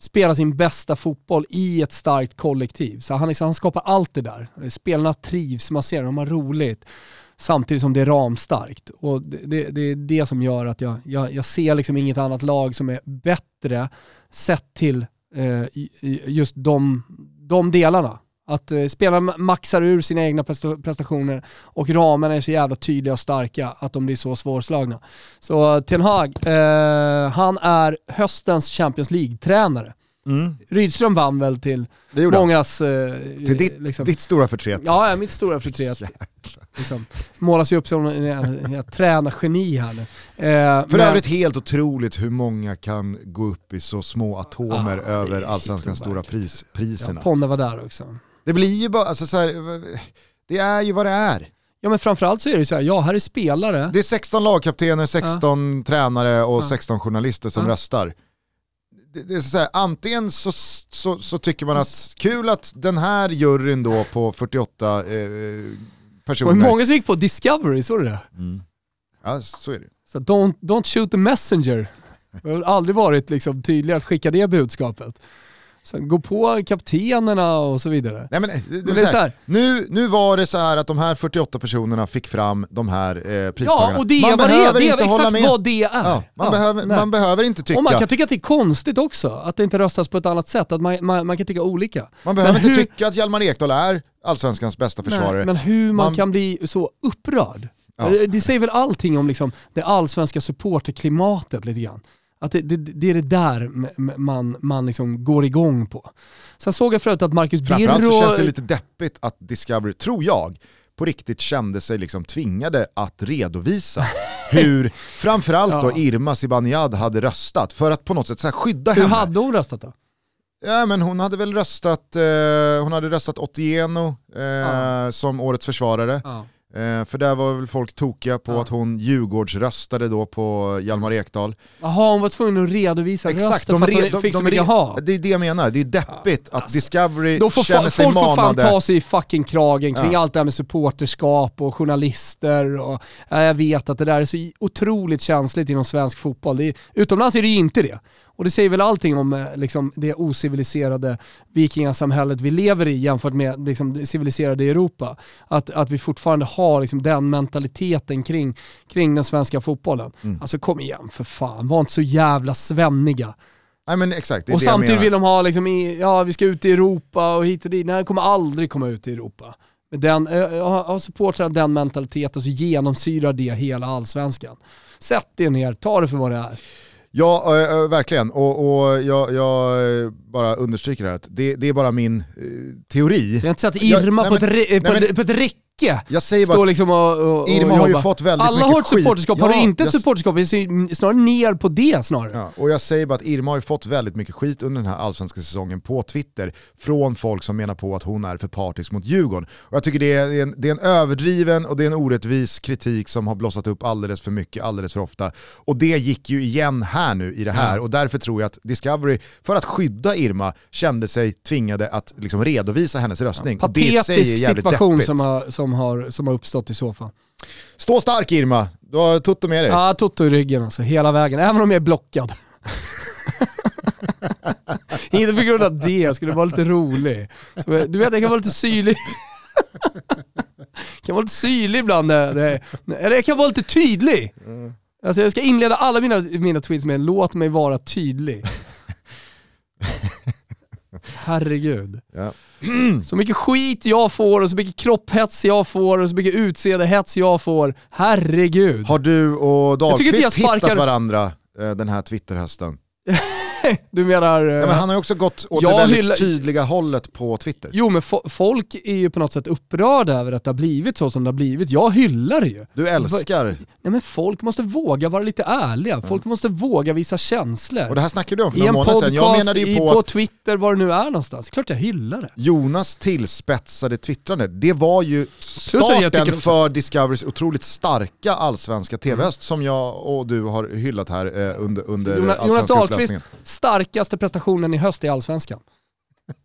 Speaker 2: spelar sin bästa fotboll i ett starkt kollektiv. Så han, liksom, han skapar allt det där. Spelarna trivs, man ser dem, de har roligt. Samtidigt som det är ramstarkt. Och det, det, det är det som gör att jag, jag, jag ser liksom inget annat lag som är bättre sett till eh, just de, de delarna. Att eh, spelarna maxar ur sina egna presta- prestationer och ramarna är så jävla tydliga och starka att de blir så svårslagna. Så Ten Hag, eh, han är höstens Champions League-tränare. Rydström vann väl till mångas... Eh,
Speaker 1: Till ditt,
Speaker 2: liksom.
Speaker 1: ditt stora förtret.
Speaker 2: Ja, ja, mitt stora förtret. <laughs> Liksom. Målas ju upp som en, en, en tränargeni här nu. Eh,
Speaker 1: För
Speaker 2: men-
Speaker 1: övrigt helt otroligt hur många kan gå upp i så små atomer
Speaker 2: Ja,
Speaker 1: över allsvenskans stora pris, priserna.
Speaker 2: Ja, Ponne var där också.
Speaker 1: Det blir ju bara, alltså så här, det är ju vad det är.
Speaker 2: Ja men framförallt så är det så här, ja här är spelare.
Speaker 1: Det är 16 lagkaptener, 16 tränare och
Speaker 2: Ja.
Speaker 1: 16 journalister som
Speaker 2: Ja.
Speaker 1: röstar. Det, det är så här, antingen så, så, så tycker man att kul att den här juryn då på 48 eh,
Speaker 2: Och hur
Speaker 1: personer,
Speaker 2: många som gick på Discovery, såg du det?
Speaker 1: ja så är det.
Speaker 2: Så don't, don't shoot the messenger. Det har aldrig varit liksom tydligare att skicka det budskapet. Så gå på kaptenerna och så vidare.
Speaker 1: Nej, men, det, det,
Speaker 2: det
Speaker 1: så
Speaker 2: så
Speaker 1: här, nu, nu var det så att de här 48 personerna fick fram de här eh, pristagarna.
Speaker 2: ja och det är
Speaker 1: man
Speaker 2: vad det är,
Speaker 1: behöver
Speaker 2: det
Speaker 1: inte hålla
Speaker 2: exakt
Speaker 1: med.
Speaker 2: vad det är.
Speaker 1: Ja, man,
Speaker 2: Ja,
Speaker 1: behöver,
Speaker 2: nej.
Speaker 1: man behöver inte tycka,
Speaker 2: Och man kan tycka att det är konstigt också, att det inte röstas på ett annat sätt, att man, man, man kan tycka olika.
Speaker 1: man behöver
Speaker 2: men
Speaker 1: inte
Speaker 2: hur-
Speaker 1: tycka att Hjalmar Ekdal är allsvenskans bästa försvarare.
Speaker 2: Nej, men hur man,
Speaker 1: Man-
Speaker 2: kan bli så upprörd.
Speaker 1: Ja.
Speaker 2: Det- Det säger väl allting om liksom det allsvenska supporterklimatet lite grann. Att det, det, det är det där man, man liksom går igång på. Sen såg jag förut att Marcus
Speaker 1: Framförallt så
Speaker 2: Birro...
Speaker 1: känns det lite deppigt att Discovery, tror jag, på riktigt kände sig liksom tvingade att redovisa <laughs> hur framförallt då. Irma Zibanejad hade röstat för att på något sätt så skydda
Speaker 2: Hur
Speaker 1: henne.
Speaker 2: hade hon röstat då?
Speaker 1: Ja men hon hade väl röstat, eh, hon hade röstat Otieno eh,
Speaker 2: Ja.
Speaker 1: som årets försvarare.
Speaker 2: Ja.
Speaker 1: Eh, för där var väl folk tokiga på
Speaker 2: Ja.
Speaker 1: att hon Djurgårdsröstade då på Hjalmar Ekdal.
Speaker 2: Jaha, hon var tvungen att redovisa rösten för att hon fick så
Speaker 1: de
Speaker 2: mycket
Speaker 1: re-
Speaker 2: hat.
Speaker 1: Det är det jag menar, det är deppigt att
Speaker 2: alltså.
Speaker 1: Discovery
Speaker 2: Då får
Speaker 1: känner sig
Speaker 2: folk får fan
Speaker 1: manade.
Speaker 2: ta sig i fucking kragen kring
Speaker 1: Ja.
Speaker 2: allt det här med supporterskap och journalister. Och, ja, jag vet att det där är så otroligt känsligt inom svensk fotboll. Är, utomlands är det ju inte det. Och det säger väl allting om eh, liksom, det ociviliserade vikingasamhället vi lever i jämfört med liksom, det civiliserade Europa. Att, att vi fortfarande har liksom, den mentaliteten kring, kring den svenska fotbollen.
Speaker 1: Mm.
Speaker 2: Alltså kom igen för fan, var inte så jävla svenniga.
Speaker 1: Nej men exakt,
Speaker 2: Och samtidigt vill de ha liksom, i, ja vi ska ut i Europa och hit och dit. Nej, jag kommer aldrig komma ut i Europa. Den, eh, jag har- har supportrar den mentaliteten så genomsyrar det hela allsvenskan. Sätt er ner, ta det för vad det är.
Speaker 1: Ja, äh, äh, verkligen. Och, och jag, jag eh, bara understryker det här att det, det är bara min eh, teori.
Speaker 2: Så jag har inte sett
Speaker 1: Ja,
Speaker 2: Irma
Speaker 1: nej,
Speaker 2: på,
Speaker 1: men-
Speaker 2: ett, på,
Speaker 1: nej,
Speaker 2: ett, på ett räcke
Speaker 1: Jag säger bara
Speaker 2: stå
Speaker 1: att
Speaker 2: liksom och, och, och
Speaker 1: Irma har ju fått väldigt
Speaker 2: Alla
Speaker 1: mycket
Speaker 2: har ett supporterskap, har
Speaker 1: Ja,
Speaker 2: du inte ett supporterskap, vi ser snarare ner på det snarare.
Speaker 1: Ja, och jag säger bara att Irma har ju fått väldigt mycket skit under den här allsvenska säsongen på Twitter från folk som menar på att hon är för partisk mot Djurgården. Och jag tycker det är, en, det är en överdriven och det är en orättvis kritik som har blossat upp alldeles för mycket, alldeles för ofta. Och det gick ju igen här nu i det här
Speaker 2: Ja.
Speaker 1: och därför tror jag att Discovery, för att skydda Irma, kände sig tvingade att liksom redovisa hennes röstning. Det är
Speaker 2: Patetisk
Speaker 1: jävligt
Speaker 2: situation
Speaker 1: deppigt.
Speaker 2: som har, som, har, som har uppstått i så fall.
Speaker 1: Stå stark Irma, du har Tutto med dig.
Speaker 2: Ja, Toto i ryggen alltså, hela vägen. Även om jag är blockad. <laughs> Inte på grund av det, jag skulle vara lite rolig. Så, du vet, jag kan vara lite syrlig. Jag kan vara lite syrlig ibland. Eller jag kan vara lite tydlig. Alltså jag ska inleda alla mina, mina tweets med låt mig vara tydlig. <laughs> Herregud.
Speaker 1: Ja.
Speaker 2: Så mycket skit jag får och så mycket kropphets jag får och så mycket utseendehets jag får. Herregud.
Speaker 1: Har du och
Speaker 2: Jag
Speaker 1: Dahlqvist
Speaker 2: jag sparkar-
Speaker 1: hittat varandra eh, den här Twitterhösten? <laughs> <laughs>
Speaker 2: Du menar...
Speaker 1: Ja,
Speaker 2: eh,
Speaker 1: men han har ju också gått åt det väldigt
Speaker 2: hyllar-
Speaker 1: tydliga hållet på Twitter.
Speaker 2: Jo men fo- folk är ju på något sätt upprörda över att det har blivit så som det har blivit. Jag hyllar det ju.
Speaker 1: Du älskar,
Speaker 2: Nej men folk måste våga vara lite ärliga. Folk måste våga visa känslor.
Speaker 1: och det här snackade du om för några månader sedan. Jag menade ju
Speaker 2: i,
Speaker 1: på
Speaker 2: på
Speaker 1: att
Speaker 2: Twitter, var det nu är någonstans. Klart jag hyllar det.
Speaker 1: Jonas tillspetsade twittrande, det var ju starten för Discoverys otroligt starka allsvenska tv-höst som jag och du har hyllat här eh, under, under
Speaker 2: Jonas, Jonas Dahlqvist. Starkaste prestationen i höst i Allsvenskan.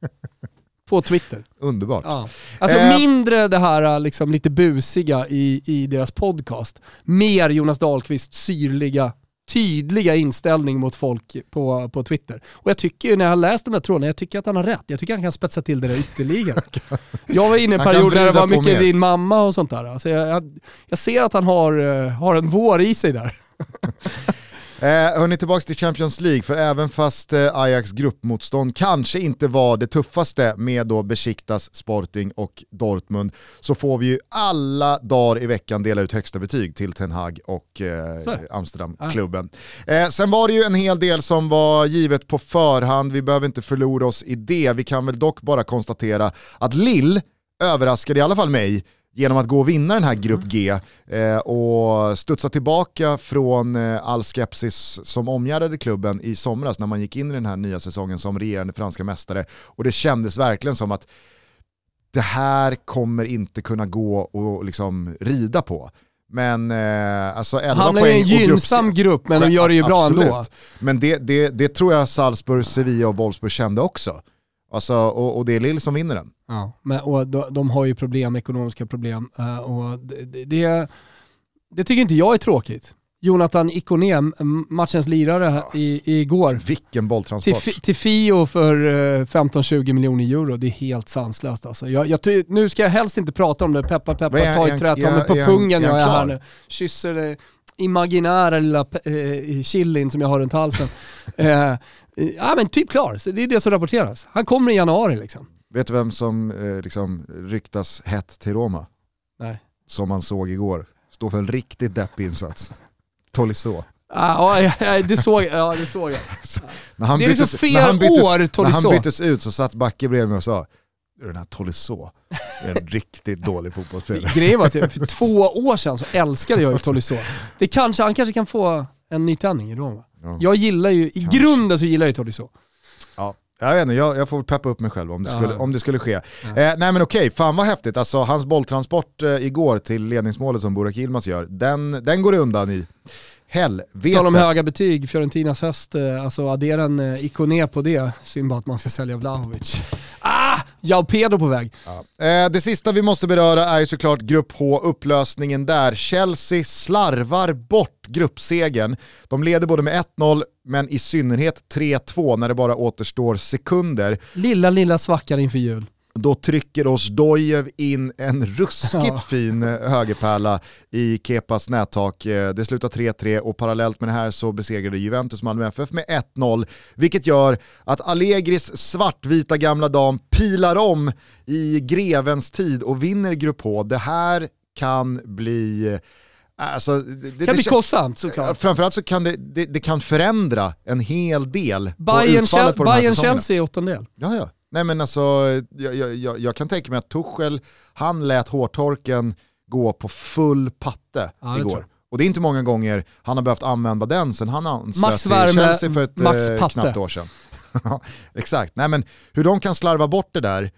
Speaker 2: <laughs> På Twitter.
Speaker 1: Underbart.
Speaker 2: Ja. Alltså
Speaker 1: Eh.
Speaker 2: mindre det här liksom, lite busiga i, i deras podcast. Mer Jonas Dahlqvists syrliga, tydliga inställning mot folk på, på Twitter. Och jag tycker ju när jag har läst de där trådarna, jag tycker att han har rätt. Jag tycker att han kan spetsa till det där ytterligare. <laughs> jag var inne i en period där det var mycket
Speaker 1: mer.
Speaker 2: din mamma och sånt där. Alltså jag, jag, jag ser att han har, eh, har en vår i sig där. <laughs>
Speaker 1: Eh, hörni, tillbaka till Champions League, för även fast eh, Ajax gruppmotstånd kanske inte var det tuffaste med då Besiktas, Sporting och Dortmund, så får vi ju alla dagar i veckan dela ut högsta betyg till Ten Hag och eh. Amsterdamklubben. Eh, sen var det ju en hel del som var givet på förhand, vi behöver inte förlora oss i det. Vi kan väl dock bara konstatera att Lill överraskade i alla fall mig genom att gå och vinna den här grupp G eh, och studsa tillbaka från eh, all skepsis som omgärdade klubben i somras när man gick in i den här nya säsongen som regerande franska mästare. Och det kändes verkligen som att det här kommer inte kunna gå och liksom rida på. Men eh, alltså 11
Speaker 2: Hamnar i
Speaker 1: poäng
Speaker 2: en
Speaker 1: och grupp-
Speaker 2: gynnsam grupp, men de gör det ju bra
Speaker 1: Absolut.
Speaker 2: ändå.
Speaker 1: Men det, det, det tror jag Salzburg, Sevilla och Wolfsburg kände också. Alltså, och, och det är Lill som vinner den.
Speaker 2: Ja, men, och de, de har ju problem, ekonomiska problem. eh, och det, det, det tycker inte jag är tråkigt. Jonathan Ikoné, matchens lirare här i, igår,
Speaker 1: Vilken
Speaker 2: till,
Speaker 1: bolltransport.
Speaker 2: Fi- till Fio för eh, 15-20 miljoner euro. Det är helt sanslöst alltså. Jag, jag, nu ska jag helst inte prata om det, peppa peppa, ta i trä, ta mig på pungen
Speaker 1: han
Speaker 2: jag är här nu. Kysser det imaginära lilla eh, chilin som jag har runt halsen. eh, ja men typ klar, så det är det som rapporteras. Han kommer i januari liksom.
Speaker 1: Vet du vem som eh, liksom ryktas hett till Roma?
Speaker 2: Nej.
Speaker 1: Som man såg igår. Står för en riktigt deppig insats. Tolisso.
Speaker 2: Ah, ja, ja, det såg. Ja, det såg jag. <laughs>
Speaker 1: När han
Speaker 2: Det är liksom
Speaker 1: byttes- när han
Speaker 2: fel
Speaker 1: byttes-
Speaker 2: år,
Speaker 1: När han
Speaker 2: Tolisso.
Speaker 1: byttes ut så satt Backe bredvid mig och sa den här Tolisso är en riktigt dålig fotbollsspelare. <laughs>
Speaker 2: Grejen var att jag, för två år sedan så älskade jag ju Tolisso. Det kanske, han kanske kan få en nytändning i Roma.
Speaker 1: Ja.
Speaker 2: Jag gillar ju, i
Speaker 1: Kanske.
Speaker 2: grunden så gillar jag ju Tolisso.
Speaker 1: Ja. Jag vet inte, jag, jag får peppa upp mig själv om det
Speaker 2: Ja.
Speaker 1: skulle, om det skulle ske. Eh, nej men okej, fan vad häftigt. Alltså hans bolltransport eh, igår till ledningsmålet som Burak Yilmaz gör, den, den går undan i helvete.
Speaker 2: Tal om höga betyg, Fiorentinas höst, eh, alltså addera en eh, ikoné på det. Synd bara att man ska sälja Vlahovic. Ah! Jao Pedro på väg.
Speaker 1: Ja. Eh, det sista vi måste beröra är ju såklart Grupp H, upplösningen där. Chelsea slarvar bort gruppsegen. De leder både med 1-0, men i synnerhet 3-2 när det bara återstår sekunder.
Speaker 2: Lilla, lilla svackan inför jul.
Speaker 1: Då trycker Osdojev in en ruskigt
Speaker 2: Ja.
Speaker 1: fin eh, högerpärla i Kepas nättak. Eh, Det slutar 3-3 och parallellt med det här så besegrade Juventus Malmö FF med 1-0, vilket gör att Allegris svartvita gamla dam pilar om i grevens tid och vinner Grupp H. Det här kan bli... eh, Alltså, det,
Speaker 2: Det kan bli kostsamt såklart.
Speaker 1: Framförallt så kan det, det, det kan förändra en hel del på
Speaker 2: Bayern,
Speaker 1: utfallet på de här
Speaker 2: Bayern. Chelsea i åttondel.
Speaker 1: Ja, ja. Nej men alltså, jag, jag, jag, kan tänka mig att Tuchel, han lät hårtorken gå på full patte
Speaker 2: Ja,
Speaker 1: igår. Och det är inte många gånger han har behövt använda den sen han anslöt
Speaker 2: Max
Speaker 1: till Chelsea för ett
Speaker 2: max
Speaker 1: eh,
Speaker 2: patte.
Speaker 1: knappt år sedan. <laughs> Exakt, nej men hur de kan slarva bort det där,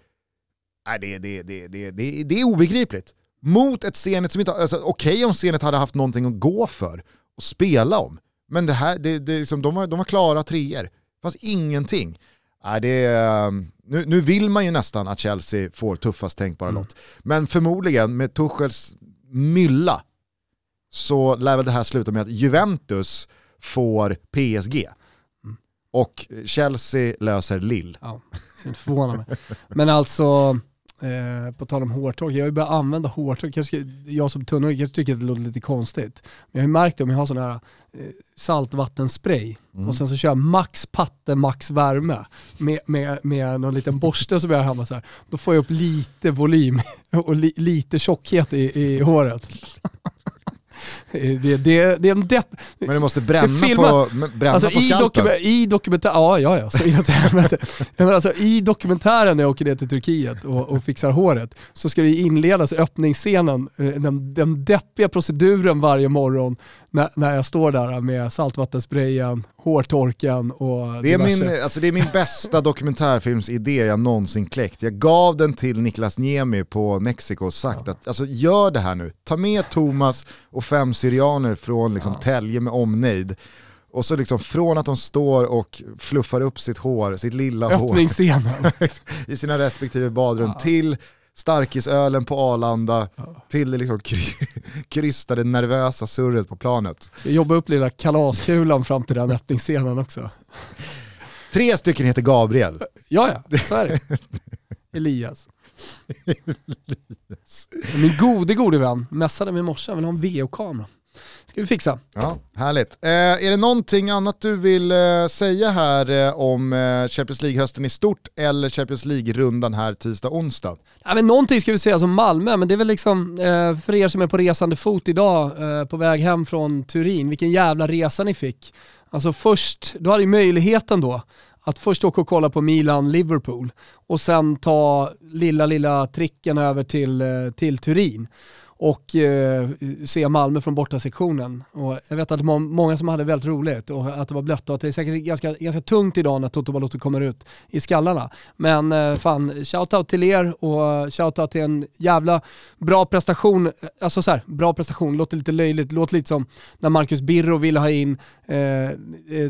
Speaker 1: nej, det, det, det, det, det, det är obegripligt. Mot ett Zenit som inte har, alltså, okej om Zenit hade haft någonting att gå för och spela om, men det här, det, det, liksom, de, var, de var klara treor. Det fanns ingenting. Nej, det är, nu, nu vill man ju nästan att Chelsea får tuffast tänkbara
Speaker 2: Mm.
Speaker 1: lott. Men förmodligen med Tuchels mylla så lär väl det här sluta med att Juventus får PSG.
Speaker 2: Mm.
Speaker 1: Och Chelsea löser Lill.
Speaker 2: Ja, inte förvåna mig. Men alltså, eh, på tal om hårtork, jag har ju börjat använda hårtork. Kanske, jag som tunnhårig kanske tycker att det låter lite konstigt. Men jag har ju märkt det om jag har sån här eh, saltvattenspray
Speaker 1: Mm.
Speaker 2: och sen så kör jag max patte, max värme med, med, med någon liten borste som jag har hemma så här. Då får jag upp lite volym <laughs> och li, lite tjockhet i, i håret. Det, det, det är en depp.
Speaker 1: Men det måste bränna
Speaker 2: filma-
Speaker 1: på, bränna
Speaker 2: Alltså
Speaker 1: på
Speaker 2: i, dokumen- i dokumentär, ja ja ja, så inåt helvete. <laughs> Ja, men alltså, I dokumentären när jag åker ner till Turkiet och, och fixar håret så ska det inledas öppningsscenen, eh, den, den deppiga proceduren varje morgon när, när jag står där med saltvattensprayen, hårtorken och
Speaker 1: Det är,
Speaker 2: diverse.
Speaker 1: min, alltså det är min bästa dokumentärfilmsidé jag någonsin kläckt. Jag gav den till Niklas Niemi på Mexiko och sagt att alltså, gör det här nu. Ta med Thomas och fem syrianer från liksom, Tälje med omnejd. Och så liksom från att de står och fluffar upp sitt hår, sitt lilla hår
Speaker 2: Öppningsscenen. <laughs>
Speaker 1: i sina respektive badrum till starkisölen på Arlanda, till det liksom kry- <laughs> krystade nervösa surret på planet.
Speaker 2: Så jag jobbar upp lilla kalaskulan fram till den öppningsscenen också.
Speaker 1: Tre stycken heter Gabriel.
Speaker 2: Ja ja, så är det. Elias. <laughs> Min gode, gode vän messade mig i morse, han vill ha en VO-kamera. Ska vi fixa.
Speaker 1: Ja, härligt. Eh, är det någonting annat du vill eh, säga här eh, om eh, Champions League-hösten i stort eller Champions League-rundan här tisdag-onsdag?
Speaker 2: Ja, men någonting ska vi säga som Malmö, men det är väl liksom eh, för er som är på resande fot idag eh, på väg hem från Turin, vilken jävla resa ni fick. Alltså först, du hade ju möjligheten då att först åka och kolla på Milan-Liverpool och sen ta lilla, lilla tricken över till, eh, till Turin och eh, se Malmö från borta sektionen. Och jag vet att det var många som hade väldigt roligt och att det var blött och att det är säkert ganska, ganska tungt idag när Toto Balotto kommer ut i skallarna. Men eh, fan, shoutout till er och shoutout till en jävla bra prestation. Alltså så här, bra prestation, låter lite löjligt, låter lite som när Marcus Birro ville ha in eh,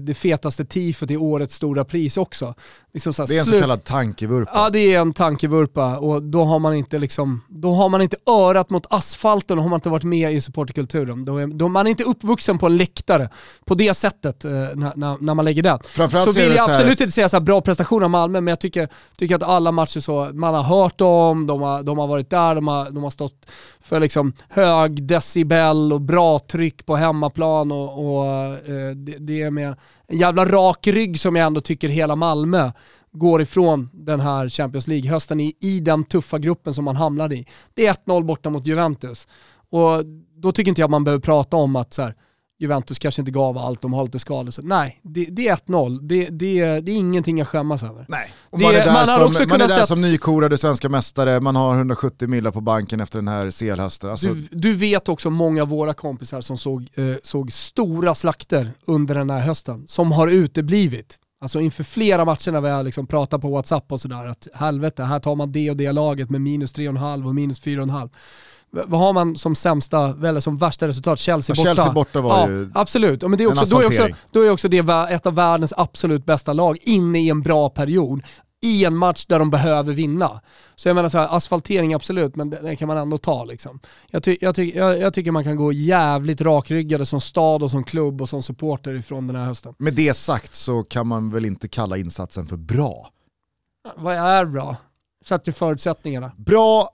Speaker 2: det fetaste tifot i årets stora pris också. Liksom här,
Speaker 1: Det är en så kallad tankevurpa.
Speaker 2: Ja det är en tankevurpa och då har man inte liksom, då har man inte örat mot asfalten har man inte varit med i supporterkulturen. Då är, då man är inte uppvuxen på en läktare på det sättet eh, när, när, när man lägger den. Så vill jag
Speaker 1: så
Speaker 2: absolut inte säga så bra prestation av Malmö, men jag tycker, tycker att alla matcher så, man har hört dem, de har, de har varit där, de har, de har stått för liksom hög decibel och bra tryck på hemmaplan och, och eh, det, det är med en jävla rak rygg som jag ändå tycker hela Malmö går ifrån den här Champions League-hösten i, i den tuffa gruppen som man hamnade i. Det är 1-0 borta mot Juventus. Och då tycker inte jag man behöver prata om att så här, Juventus kanske inte gav allt, de har lite skador. Nej, det, det är 1-0. Det, det, det är ingenting att skämmas över.
Speaker 1: Nej, och
Speaker 2: Det-
Speaker 1: man är där,
Speaker 2: man
Speaker 1: som,
Speaker 2: också
Speaker 1: man är där
Speaker 2: sett-
Speaker 1: som nykorade svenska mästare, man har 170 millar på banken efter den här CL-hösten. Alltså,
Speaker 2: Du, du vet också många av våra kompisar som såg, eh, såg stora slakter under den här hösten, som har uteblivit. Alltså inför flera matcher när vi har liksom pratat på WhatsApp och sådär, att helvete, här tar man det och det laget med minus 3,5 och minus 4,5. V- Vad har man som sämsta, eller som värsta resultat? Chelsea borta.
Speaker 1: Chelsea borta var
Speaker 2: ja,
Speaker 1: ju
Speaker 2: Absolut, Ja, men det är
Speaker 1: en
Speaker 2: också, då, är också, då är också det ett av världens absolut bästa lag inne i en bra period. I en match där de behöver vinna. Så jag menar så här, asfaltering absolut, men det kan man ändå ta liksom. Jag, ty, jag, ty, jag, jag tycker man kan gå jävligt rakryggade som stad och som klubb och som supporter ifrån den här hösten.
Speaker 1: Med det sagt så kan man väl inte kalla insatsen för bra.
Speaker 2: Vad är bra? Sett till förutsättningarna.
Speaker 1: Bra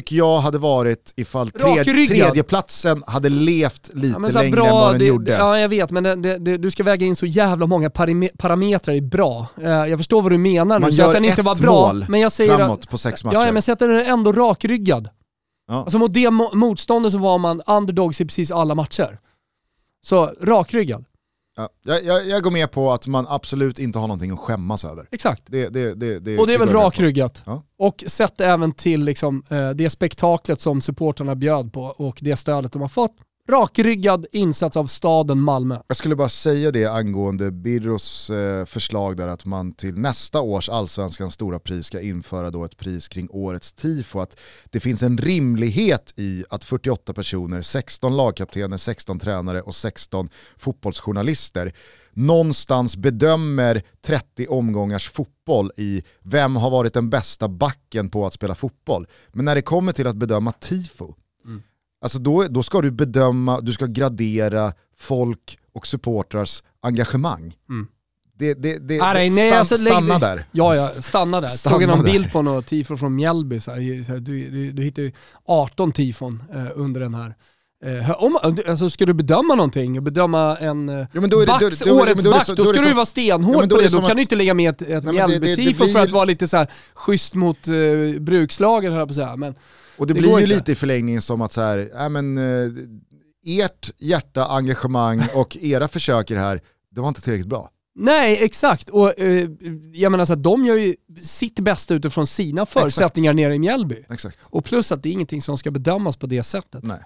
Speaker 1: tycker jag hade varit ifall tredjeplatsen hade levt lite
Speaker 2: Ja,
Speaker 1: längre än vad den
Speaker 2: det,
Speaker 1: gjorde.
Speaker 2: Ja jag vet, men det, det, du ska väga in så jävla många parame- parametrar i bra. Eh, jag förstår vad du menar
Speaker 1: Man
Speaker 2: nu, så att
Speaker 1: gör
Speaker 2: den inte var bra.
Speaker 1: mål
Speaker 2: Men jag säger att-
Speaker 1: framåt på sex matcher.
Speaker 2: Ja, men sätter den ändå rakryggad.
Speaker 1: Ja.
Speaker 2: Alltså mot det mo- motståndet så var man underdogs i precis alla matcher. Så rakryggad.
Speaker 1: Ja, jag, jag, jag går med på att man absolut inte har någonting att skämmas över.
Speaker 2: Exakt.
Speaker 1: Det, det, det,
Speaker 2: Och det är väl rakryggat.
Speaker 1: Ja.
Speaker 2: Och sett även till liksom, eh, det spektaklet som supporterna bjöd på och det stödet de har fått. Rakryggad insats av staden Malmö.
Speaker 1: Jag skulle bara säga det angående Birros eh, förslag där att man till nästa års allsvenskans stora pris ska införa då ett pris kring årets tifo. Att det finns en rimlighet i att 48 personer, 16 lagkaptener, 16 tränare och 16 fotbollsjournalister någonstans bedömer 30 omgångars fotboll i vem har varit den bästa backen på att spela fotboll. Men när det kommer till att bedöma tifo, Alltså då, då ska du bedöma, du ska gradera folk och supportrars engagemang.
Speaker 2: Mm.
Speaker 1: Det, det, det,
Speaker 2: Ah, nej,
Speaker 1: det-
Speaker 2: nej,
Speaker 1: stan,
Speaker 2: alltså, lägg-
Speaker 1: stanna där.
Speaker 2: Ja, ja, stanna där.
Speaker 1: Stanna
Speaker 2: Såg jag någon
Speaker 1: där.
Speaker 2: bild på något tifo från Mjällby, så här, så här, du, du, du hittar ju 18 tifon eh, under den här. Eh, om, alltså, ska du bedöma någonting, bedöma en eh,
Speaker 1: Ja, då är det-
Speaker 2: backs,
Speaker 1: då- då
Speaker 2: årets back, då ska du vara stenhård
Speaker 1: Ja,
Speaker 2: på det. Då kan
Speaker 1: att-
Speaker 2: du inte lägga med ett, ett Mjällby-tifo för att vara lite så här schysst mot eh, brukslagen höll jag på att säga. Men
Speaker 1: Och det,
Speaker 2: Det
Speaker 1: blir ju
Speaker 2: inte.
Speaker 1: lite i förlängningen som att så här, äh, men, eh, ert hjärta, engagemang <laughs> och era försöker här, det var inte tillräckligt bra.
Speaker 2: Nej, exakt. Och eh, jag menar så att de gör ju sitt bästa utifrån sina förutsättningar nere i Mjällby.
Speaker 1: Exakt.
Speaker 2: Och plus att det är ingenting som ska bedömas på det sättet.
Speaker 1: Nej.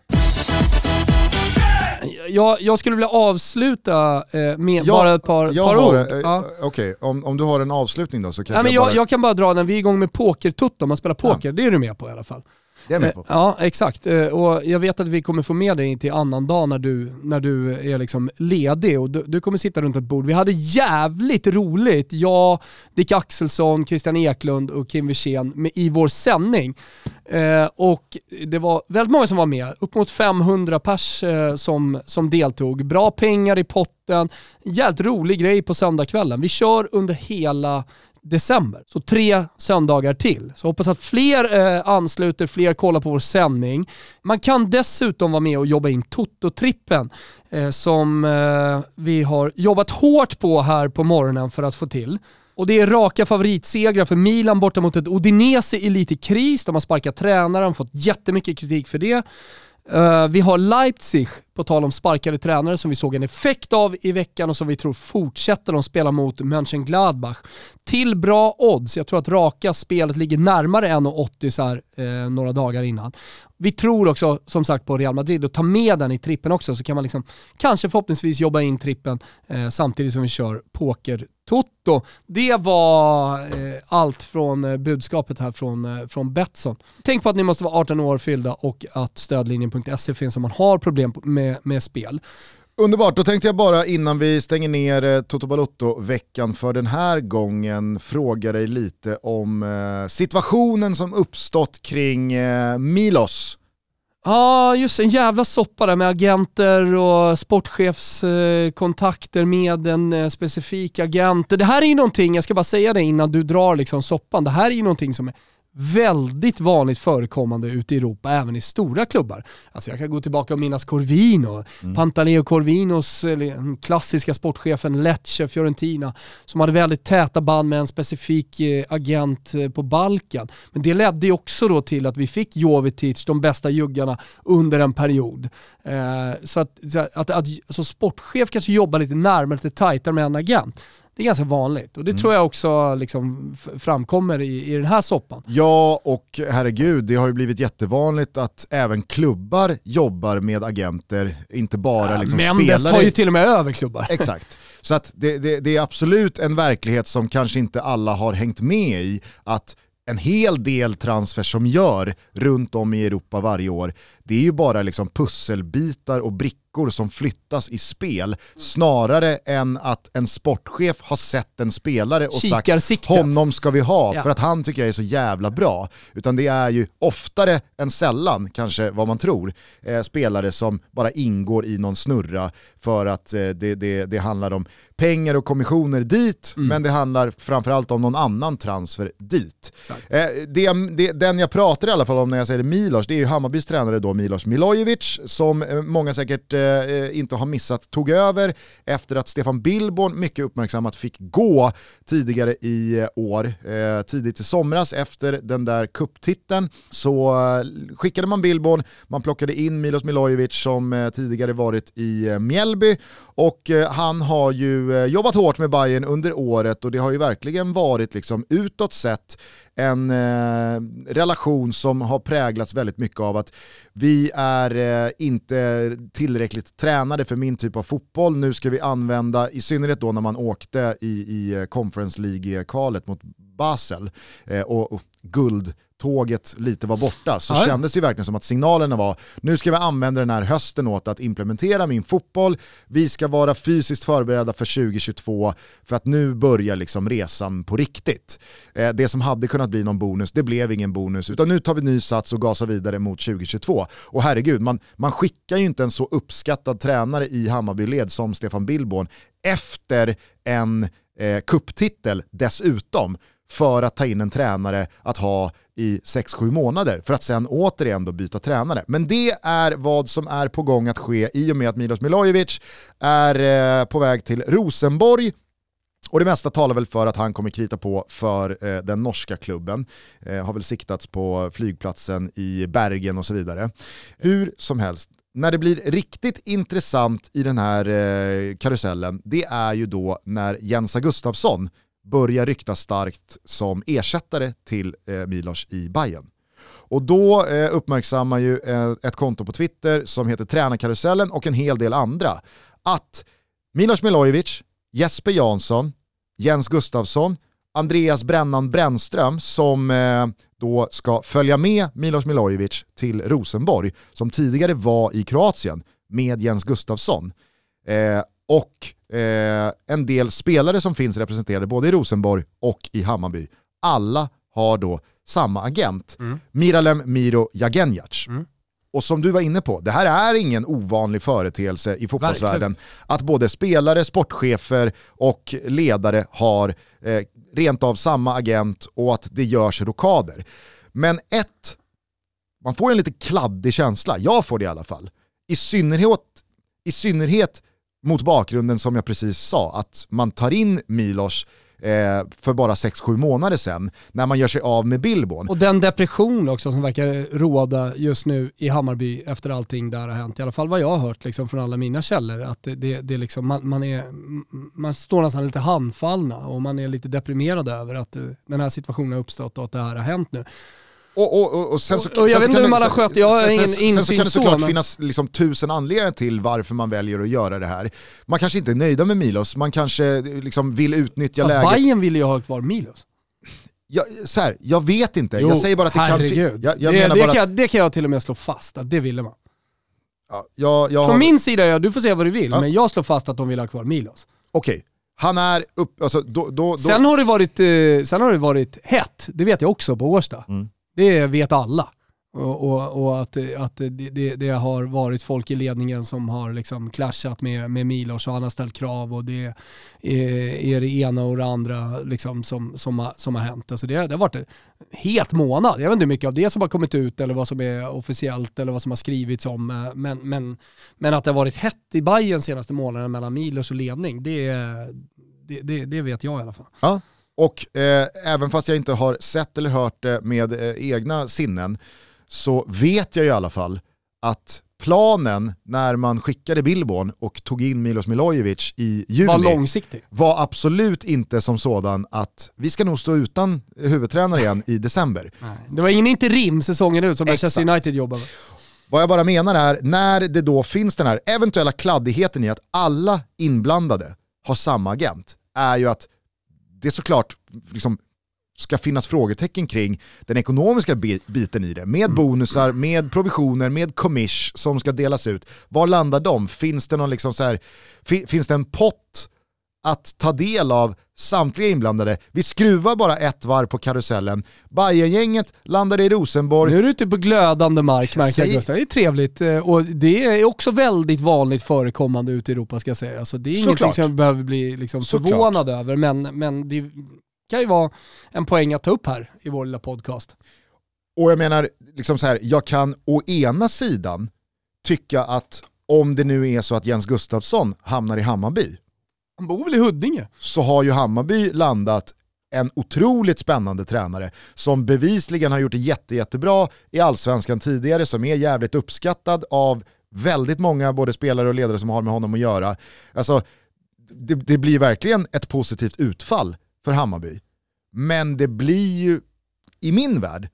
Speaker 2: Jag, jag skulle vilja avsluta eh, med
Speaker 1: Jag-
Speaker 2: bara ett par,
Speaker 1: Jag
Speaker 2: par
Speaker 1: har,
Speaker 2: ord.
Speaker 1: eh,
Speaker 2: Ja.
Speaker 1: Okej, om, om du har en avslutning då så kanske
Speaker 2: Nej, men
Speaker 1: jag bara...
Speaker 2: jag kan bara dra när vi är igång med pokertutto, man spelar poker, det är du med på i alla fall.
Speaker 1: Det är med på.
Speaker 2: Eh, Ja, exakt. Eh, Och jag vet att vi kommer få med dig till annan dag när du, när du är liksom ledig och du, du kommer sitta runt ett bord. Vi hade jävligt roligt, jag, Dick Axelsson, Christian Eklund och Kim Wirsén i vår sändning. Eh, och det var väldigt många som var med, upp mot 500 pers som, som deltog. Bra pengar i potten, jävligt rolig grej på söndagskvällen. Vi kör under hela december. Så tre söndagar till. Så hoppas att fler eh, ansluter, fler kollar på vår sändning. Man kan dessutom vara med och jobba in Toto-trippen eh, som eh, vi har jobbat hårt på här på morgonen för att få till. Och det är raka favoritsegrar för Milan borta mot ett Odinese i lite kris. De har sparkat tränaren, fått jättemycket kritik för det. Uh, vi har Leipzig, på tal om sparkade tränare, som vi såg en effekt av i veckan och som vi tror fortsätter de spela mot Mönchengladbach. Till bra odds, jag tror att raka spelet ligger närmare 1,80 så här, eh, några dagar innan. Vi tror också som sagt på Real Madrid och ta med den i trippen också så kan man liksom kanske förhoppningsvis jobba in trippen eh, samtidigt som vi kör poker Toto. Det var eh, allt från eh, budskapet här från, eh, från Betsson. Tänk på att ni måste vara 18 år fyllda och att stödlinjen.se finns om man har problem med, med spel.
Speaker 1: Underbart, då tänkte jag bara innan vi stänger ner eh, Toto Balotto-veckan för den här gången fråga dig lite om eh, situationen som uppstått kring eh, Milos.
Speaker 2: Ja, just en jävla soppa där med agenter och sportchefskontakter med en eh, specifik agent. Det här är ju någonting, jag ska bara säga det innan du drar liksom soppan, det här är ju någonting som är väldigt vanligt förekommande ute i Europa, även i stora klubbar. Alltså jag kan gå tillbaka och minnas Corvino, mm. Pantaleo Corvinos klassiska sportchefen Lecce, Fiorentina, som hade väldigt täta band med en specifik eh, agent eh, på Balkan. Men det ledde ju också då till att vi fick Jovetic, de bästa juggarna, under en period. Eh, så att, att, att, att alltså sportchef kanske jobbar lite närmare, lite tajtare med en agent. Det är ganska vanligt och det mm. tror jag också liksom framkommer i, i den här soppan.
Speaker 1: Ja, och herregud, det har ju blivit jättevanligt att även klubbar jobbar med agenter, inte bara ja, liksom
Speaker 2: Mendes
Speaker 1: spelare.
Speaker 2: tar ju till och med över klubbar. <laughs>
Speaker 1: Exakt. Så att det, det, det är absolut en verklighet som kanske inte alla har hängt med i, att en hel del transfers som gör runt om i Europa varje år, det är ju bara liksom pusselbitar och brickor brickor som flyttas i spel snarare än att en sportchef har sett en spelare och sagt honom ska vi ha ja. för att han tycker jag är så jävla bra. Utan det är ju oftare än sällan, kanske vad man tror, eh, spelare som bara ingår i någon snurra för att eh, det, det, det handlar om pengar och kommissioner dit, mm. men det handlar framförallt om någon annan transfer dit. Eh, det, det, den jag pratar i alla fall om när jag säger Milos, det är ju Hammarbys tränare då, Milos Milojevic, som eh, många säkert Eh, eh, inte har missat, tog över efter att Stefan Billborn, mycket uppmärksammat, fick gå tidigare i eh, år. Eh, tidigt i somras efter den där kupptiteln så eh, skickade man Billborn, man plockade in Milos Milojevic som eh, tidigare varit i eh, Mjällby och eh, han har ju jobbat hårt med Bayern under året och det har ju verkligen varit liksom utåt sett en eh, relation som har präglats väldigt mycket av att vi är eh, inte tillräckligt tränade för min typ av fotboll. Nu ska vi använda, i synnerhet då när man åkte i, i eh, Conference League-kvalet mot Basel eh, och, och guld tåget lite var borta så ja. kändes det verkligen som att signalerna var nu ska vi använda den här hösten åt att implementera min fotboll, vi ska vara fysiskt förberedda för 2022 för att nu börjar liksom resan på riktigt. Eh, det som hade kunnat bli någon bonus, det blev ingen bonus utan nu tar vi ny sats och gasar vidare mot 2022. Och herregud, man, man skickar ju inte en så uppskattad tränare i Hammarbyled som Stefan Billborn efter en eh, kupptitel dessutom för att ta in en tränare att ha i 6-7 månader för att sen återigen då byta tränare. Men det är vad som är på gång att ske i och med att Milos Milojevic är eh, på väg till Rosenborg och det mesta talar väl för att han kommer krita på för eh, den norska klubben. Eh, har väl siktats på flygplatsen i Bergen och så vidare. Hur som helst, när det blir riktigt intressant i den här eh, karusellen, det är ju då när Jens Gustafsson börjar ryktas starkt som ersättare till eh, Milos i Bayern. Och då eh, uppmärksammar ju eh, ett konto på Twitter som heter Tränarkarusellen och en hel del andra att Milos Milojevic, Jesper Jansson, Jens Gustafsson, Andreas Brännan Brännström som eh, då ska följa med Milos Milojevic till Rosenborg som tidigare var i Kroatien med Jens Gustafsson. Eh, och eh, en del spelare som finns representerade både i Rosenborg och i Hammarby. Alla har då samma agent, mm. Miralem Miro Jagenjac. Mm. Och som du var inne på, det här är ingen ovanlig företeelse i fotbollsvärlden. Att både spelare, sportchefer och ledare har eh, rent av samma agent och att det görs rokader. Men ett, man får en lite kladdig känsla, jag får det i alla fall. I synnerhet, i synnerhet mot bakgrunden som jag precis sa, att man tar in Milos eh, för bara 6-7 månader sedan när man gör sig av med Billborn.
Speaker 2: Och den depression också som verkar råda just nu i Hammarby efter allting där har hänt, i alla fall vad jag har hört liksom från alla mina källor, att det, det, liksom, man, man, är, man står nästan lite handfallna och man är lite deprimerad över att eh, den här situationen har uppstått och att det här har hänt nu.
Speaker 1: Och, och, och, sen så,
Speaker 2: och jag vet inte hur man har skött jag har ingen insyn
Speaker 1: Sen så kan det såklart så, finnas liksom tusen anledningar till varför man väljer att göra det här. Man kanske inte är nöjda med Milos, man kanske liksom vill utnyttja Fast läget.
Speaker 2: Bayern vill ju ha kvar Milos.
Speaker 1: Jag, så här, jag vet inte, jo, jag säger bara att det
Speaker 2: herregud.
Speaker 1: kan... Jag,
Speaker 2: jag det, det, kan, det kan jag till och med slå fast, att det ville man.
Speaker 1: Ja, jag, jag
Speaker 2: Från har... min sida, ja, du får säga vad du vill, ja. men jag slår fast att de vill ha kvar Milos.
Speaker 1: Okej, okay. Han är upp, alltså, då, då, då...
Speaker 2: Sen, har det varit, eh, sen har det varit hett, det vet jag också på Årsta. Mm. Det vet alla. Och, och, och, att, att det, det, det, har varit folk i ledningen som har liksom clashat med, med Milos och han har ställt krav och det är, är det ena och det andra liksom som, som, har, som har hänt. Alltså det, det har varit en het månad. Jag vet inte hur mycket av det som har kommit ut eller vad som är officiellt eller vad som har skrivits om. Eh, men, men, men att det har varit hett i Bayern senaste månaden mellan Milos och ledning, det, det, det, det vet jag i alla fall.
Speaker 1: Ja. Och eh, även fast jag inte har sett eller hört det med eh, egna sinnen så vet jag i alla fall att planen när man skickade Billborn och tog in Milos Milojevic i juli
Speaker 2: var långsiktig.
Speaker 1: Var absolut inte som sådan att vi ska nog stå utan huvudtränare igen i december. <laughs>
Speaker 2: Nej. Det var ingen interim säsongen ut som Manchester United jobbade.
Speaker 1: Vad jag bara menar är, när det då finns den här eventuella kladdigheten i att alla inblandade har samma agent, är ju att det såklart liksom ska finnas frågetecken kring den ekonomiska biten i det. Med mm. bonusar, med provisioner, med commish som ska delas ut. Var landar de? Finns det, någon liksom så här, finns det en pott att ta del av samtliga inblandade. Vi skruvar bara ett varv på karusellen. Bayern-gänget landade i Rosenborg.
Speaker 2: Nu är du ute på glödande mark märker jag Gustav. Det är trevligt eh, och det är också väldigt vanligt förekommande ute i Europa ska jag säga. Alltså, det är ingenting Såklart. som jag behöver bli liksom förvånad över men, men det kan ju vara en poäng att ta upp här i vår lilla podcast.
Speaker 1: Och jag menar, liksom så här, jag kan å ena sidan tycka att om det nu är så att Jens Gustafsson hamnar i Hammarby,
Speaker 2: han bor väl i Huddinge?
Speaker 1: Så har ju Hammarby landat en otroligt spännande tränare som bevisligen har gjort det jätte, jättebra i allsvenskan tidigare, som är jävligt uppskattad av väldigt många både spelare och ledare som har med honom att göra. Alltså, det, det blir verkligen ett positivt utfall för Hammarby. Men det blir ju, i min värld,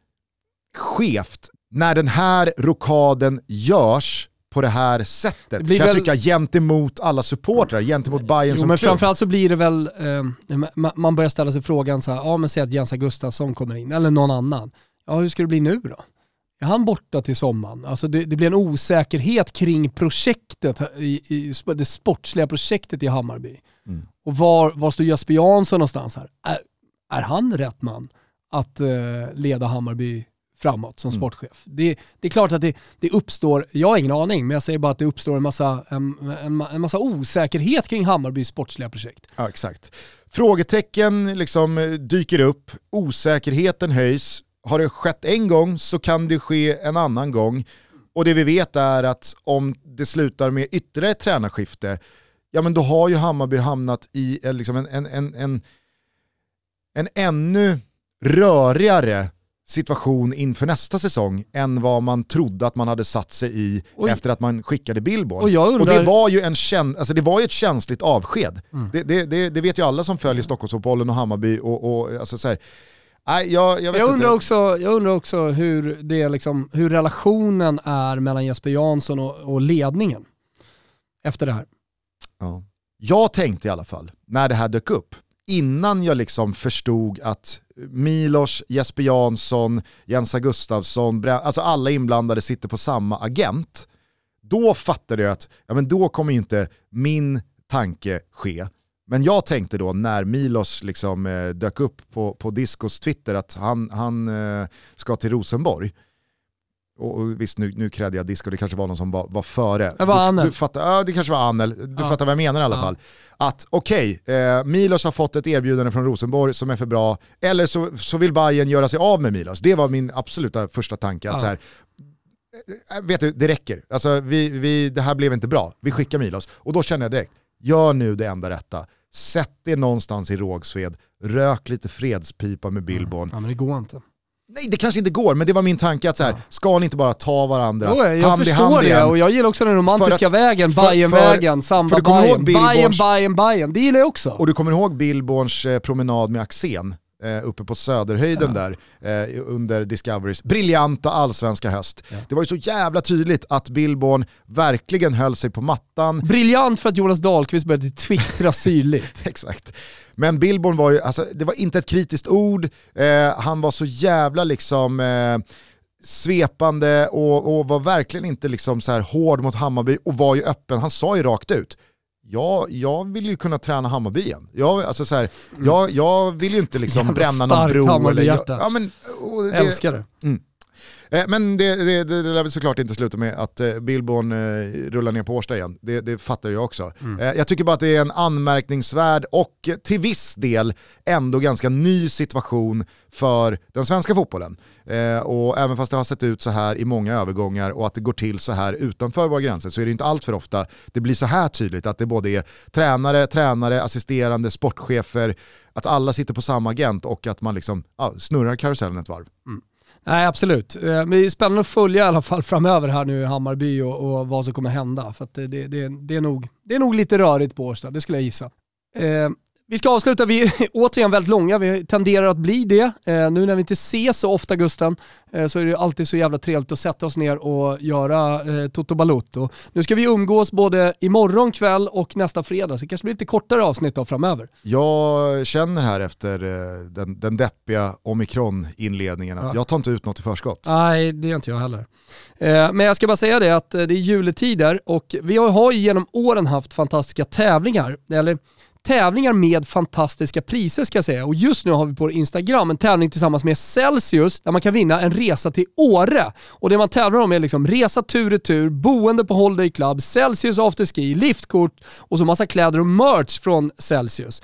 Speaker 1: skevt när den här rokaden görs på det här sättet. Det kan väl... jag tycka gentemot alla supportrar, gentemot Bayern jo, som
Speaker 2: men klubb. Framförallt så blir det väl, eh, man börjar ställa sig frågan så här, ja men säg att Jensa Gustafsson kommer in, eller någon annan. Ja hur ska det bli nu då? Är han borta till sommaren? Alltså det, det blir en osäkerhet kring projektet, i, i, det sportsliga projektet i Hammarby. Mm. Och var, var står Jesper Jansson någonstans här? Är, är han rätt man att eh, leda Hammarby framåt som mm. sportchef. Det, det, är klart att det, det, uppstår, jag har ingen aning, men jag säger bara att det uppstår en massa, en, en, en massa osäkerhet kring Hammarbys sportsliga projekt.
Speaker 1: Ja, exakt. Frågetecken liksom eh, dyker upp, osäkerheten höjs. Har det skett en gång så kan det ske en annan gång. Och det vi vet är att om det slutar med ytterligare ett tränarskifte, ja men då har ju Hammarby hamnat i en, liksom en, en, en, en, en ännu rörigare situation inför nästa säsong än vad man trodde att man hade satt sig i Oj. efter att man skickade Billboard. Och, undrar... och, det, var ju en käns alltså det var ju ett känsligt avsked. Mm. Det, det, det, det, vet ju alla som följer Stockholmsfotbollen och Hammarby. Och, och, alltså så här, nej, jag, jag,
Speaker 2: jag,
Speaker 1: undrar
Speaker 2: inte. Också, jag undrar också hur, det liksom, hur relationen är mellan Jesper Jansson och, och ledningen efter det här.
Speaker 1: Ja. Jag tänkte i alla fall, när det här dök upp, innan jag liksom förstod att Milos, Jesper Jansson, Jensa Gustafsson, alltså alla inblandade sitter på samma agent, då fattade jag att ja, men då kommer inte min tanke ske. Men jag tänkte då när Milos liksom, eh, dök upp på, på Discos Twitter att han, han eh, ska till Rosenborg, och visst nu, nu krädde jag disco, det kanske var någon som var, var före.
Speaker 2: Det var Anel.
Speaker 1: Du, du fattar, ja, det kanske var Anel, du ja. fattar vad jag menar i alla ja. fall. Att okej, okay, eh, Milos har fått ett erbjudande från Rosenborg som är för bra, eller så, så vill Bayern göra sig av med Milos. Det var min absoluta första tanke. Att så här, eh, vet du, det räcker. Alltså, vi, vi, det här blev inte bra, vi skickar Milos. Och då känner jag direkt, gör nu det enda rätta. Sätt det någonstans i Rågsved, rök lite fredspipa med Billborn.
Speaker 2: Ja men det går inte.
Speaker 1: Nej det kanske inte går, men det var min tanke att så här, ja. ska ni inte bara ta varandra
Speaker 2: oh, jag hand i hand det igen? och jag gillar också den romantiska att, vägen, Bajen-vägen, samba Bajen, Bajen, Bajen, Bajen, det gillar jag också.
Speaker 1: Och du kommer ihåg Billborns eh, promenad med Axén? Eh, uppe på Söderhöjden ja. där eh, under Discoverys briljanta allsvenska höst. Ja. Det var ju så jävla tydligt att Billborn verkligen höll sig på mattan.
Speaker 2: Briljant för att Jonas Dahlqvist började twittra syrligt. <laughs>
Speaker 1: Exakt. Men Billborn var ju, alltså, det var inte ett kritiskt ord, eh, han var så jävla liksom eh, svepande och, och, var verkligen inte liksom så här hård mot Hammarby och var ju öppen, han sa ju rakt ut, Ja, jag vill ju kunna träna Hammarby igen. Jag, alltså så här, mm. jag, jag vill ju inte liksom bränna någon bro. Eller,
Speaker 2: jag, ja, men, det, Älskar det. Mm.
Speaker 3: Eh, men det, det, det lär väl såklart inte sluta med att eh, Billborn eh, rullar ner på Årsta igen. Det, det fattar jag också. Mm. Jag tycker bara att det är en anmärkningsvärd och till viss del ändå ganska ny situation för den svenska fotbollen. Och även fast det har sett ut så här i många övergångar och att det går till så här utanför våra gränser så är det inte allt för ofta det blir så här tydligt att det både är tränare, tränare, assisterande, sportchefer, att alla sitter på samma agent och att man liksom ja, snurrar karusellen ett varv. Mm.
Speaker 2: Nej absolut. Eh, men det är spännande att följa i alla fall framöver här nu i Hammarby och, och vad som kommer hända. För det, det, det, det, är nog, det är nog lite rörigt på Årsta, det skulle jag gissa. Eh, vi ska avsluta, vi är <laughs> återigen väldigt långa, vi tenderar att bli det. Eh, nu när vi inte ses så ofta Gusten, eh, så är det alltid så jävla trevligt att sätta oss ner och göra eh, Toto Balutto. Nu ska vi umgås både imorgon kväll och nästa fredag, så det kanske blir lite kortare avsnitt då framöver.
Speaker 3: Jag känner här efter eh, den, den deppiga omikron-inledningen att ja. jag tar inte ut något i förskott.
Speaker 2: Nej, det gör inte jag heller. Eh, men jag ska bara säga det att eh, det är juletider och vi har ju genom åren haft fantastiska tävlingar, eller tävlingar med fantastiska priser ska jag säga. Och just nu har vi på Instagram en tävling tillsammans med Celsius där man kan vinna en resa till Åre. Och det man tävlar om är liksom resa tur och tur, boende på Holiday Club, Celsius afterski, liftkort och så massa kläder och merch från Celsius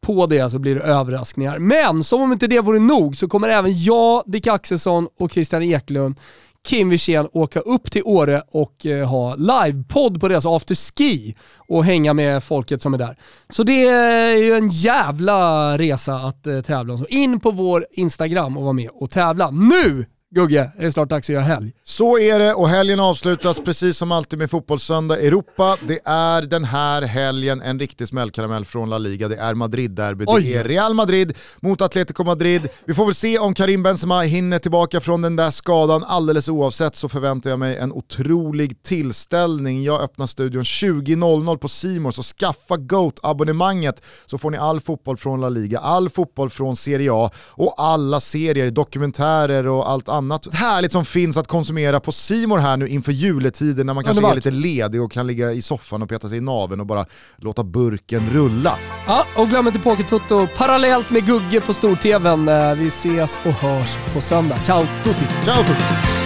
Speaker 2: på det så blir det överraskningar. Men som om inte det vore nog så kommer även jag, Dick Axelsson och Christian Eklund Kim Wirsén åka upp till Åre och eh, ha livepodd på deras afterski och hänga med folket som är där. Så det är ju en jävla resa att eh, tävla om. Så in på vår Instagram och var med och tävla. Nu Gugge, är det snart dags att göra helg?
Speaker 3: Så är det och helgen avslutas precis som alltid med Fotbollssöndag Europa. Det är den här helgen en riktig smällkaramell från La Liga. Det är Madrid-derby. Det är Real Madrid mot Atletico Madrid. Vi får väl se om Karim Benzema hinner tillbaka från den där skadan. Alldeles oavsett så förväntar jag mig en otrolig tillställning. Jag öppnar studion 20.00 på Simor så skaffa GOAT-abonnemanget så får ni all fotboll från La Liga, all fotboll från Serie A och alla serier, dokumentärer och allt annat annat härligt som finns att konsumera på Simor här nu inför juletiden när man kanske är lite ledig och kan ligga i soffan och peta sig i naven och bara låta burken rulla.
Speaker 2: Ja, och glöm inte Pokétutto parallellt med Gugge på stor-tvn. Eh, vi ses och hörs på söndag. Ciao tutti!
Speaker 3: Ciao tutti!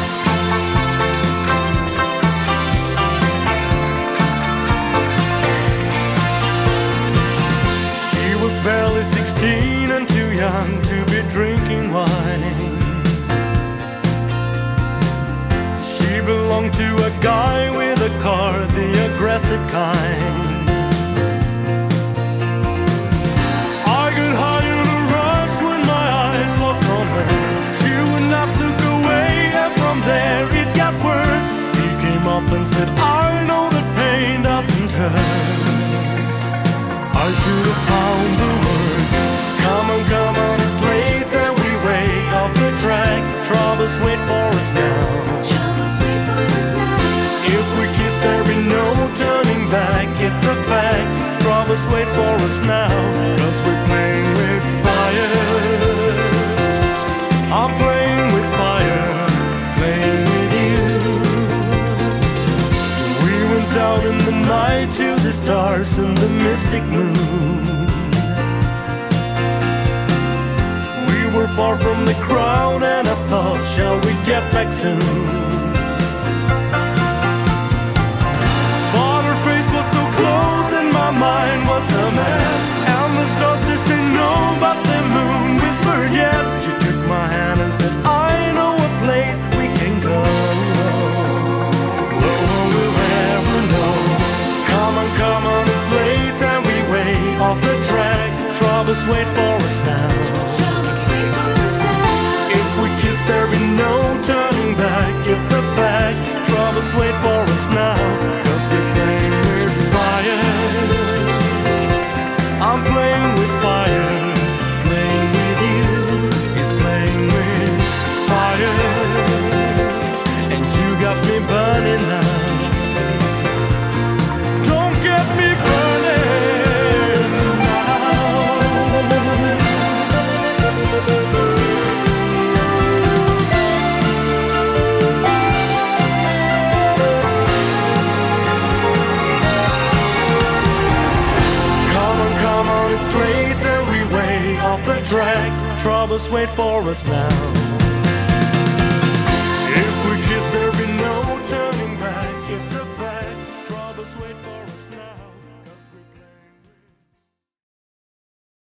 Speaker 3: With a car, the aggressive kind. I a rush when my eyes on hers. She would not look away, and from there it got worse. He came up and said, I know that pain doesn't hurt. I should have found the words. Come on, come on, it's late and we way off the track. Troubles wait for Brothers wait for us now, cause we're playing with fire. I'm playing with fire, playing with you. We went out in the night to the stars and the mystic moon. We were far from the crowd, and I thought, shall we get back soon? Yes. She took my hand and said, I know a place we can go. No one will ever know. Come on, come on, it's late and we way off the track. Troubles wait for us now. If we kiss, there'll be no turning back. It's a fact. Troubles wait for us now. Troubles wait for us now.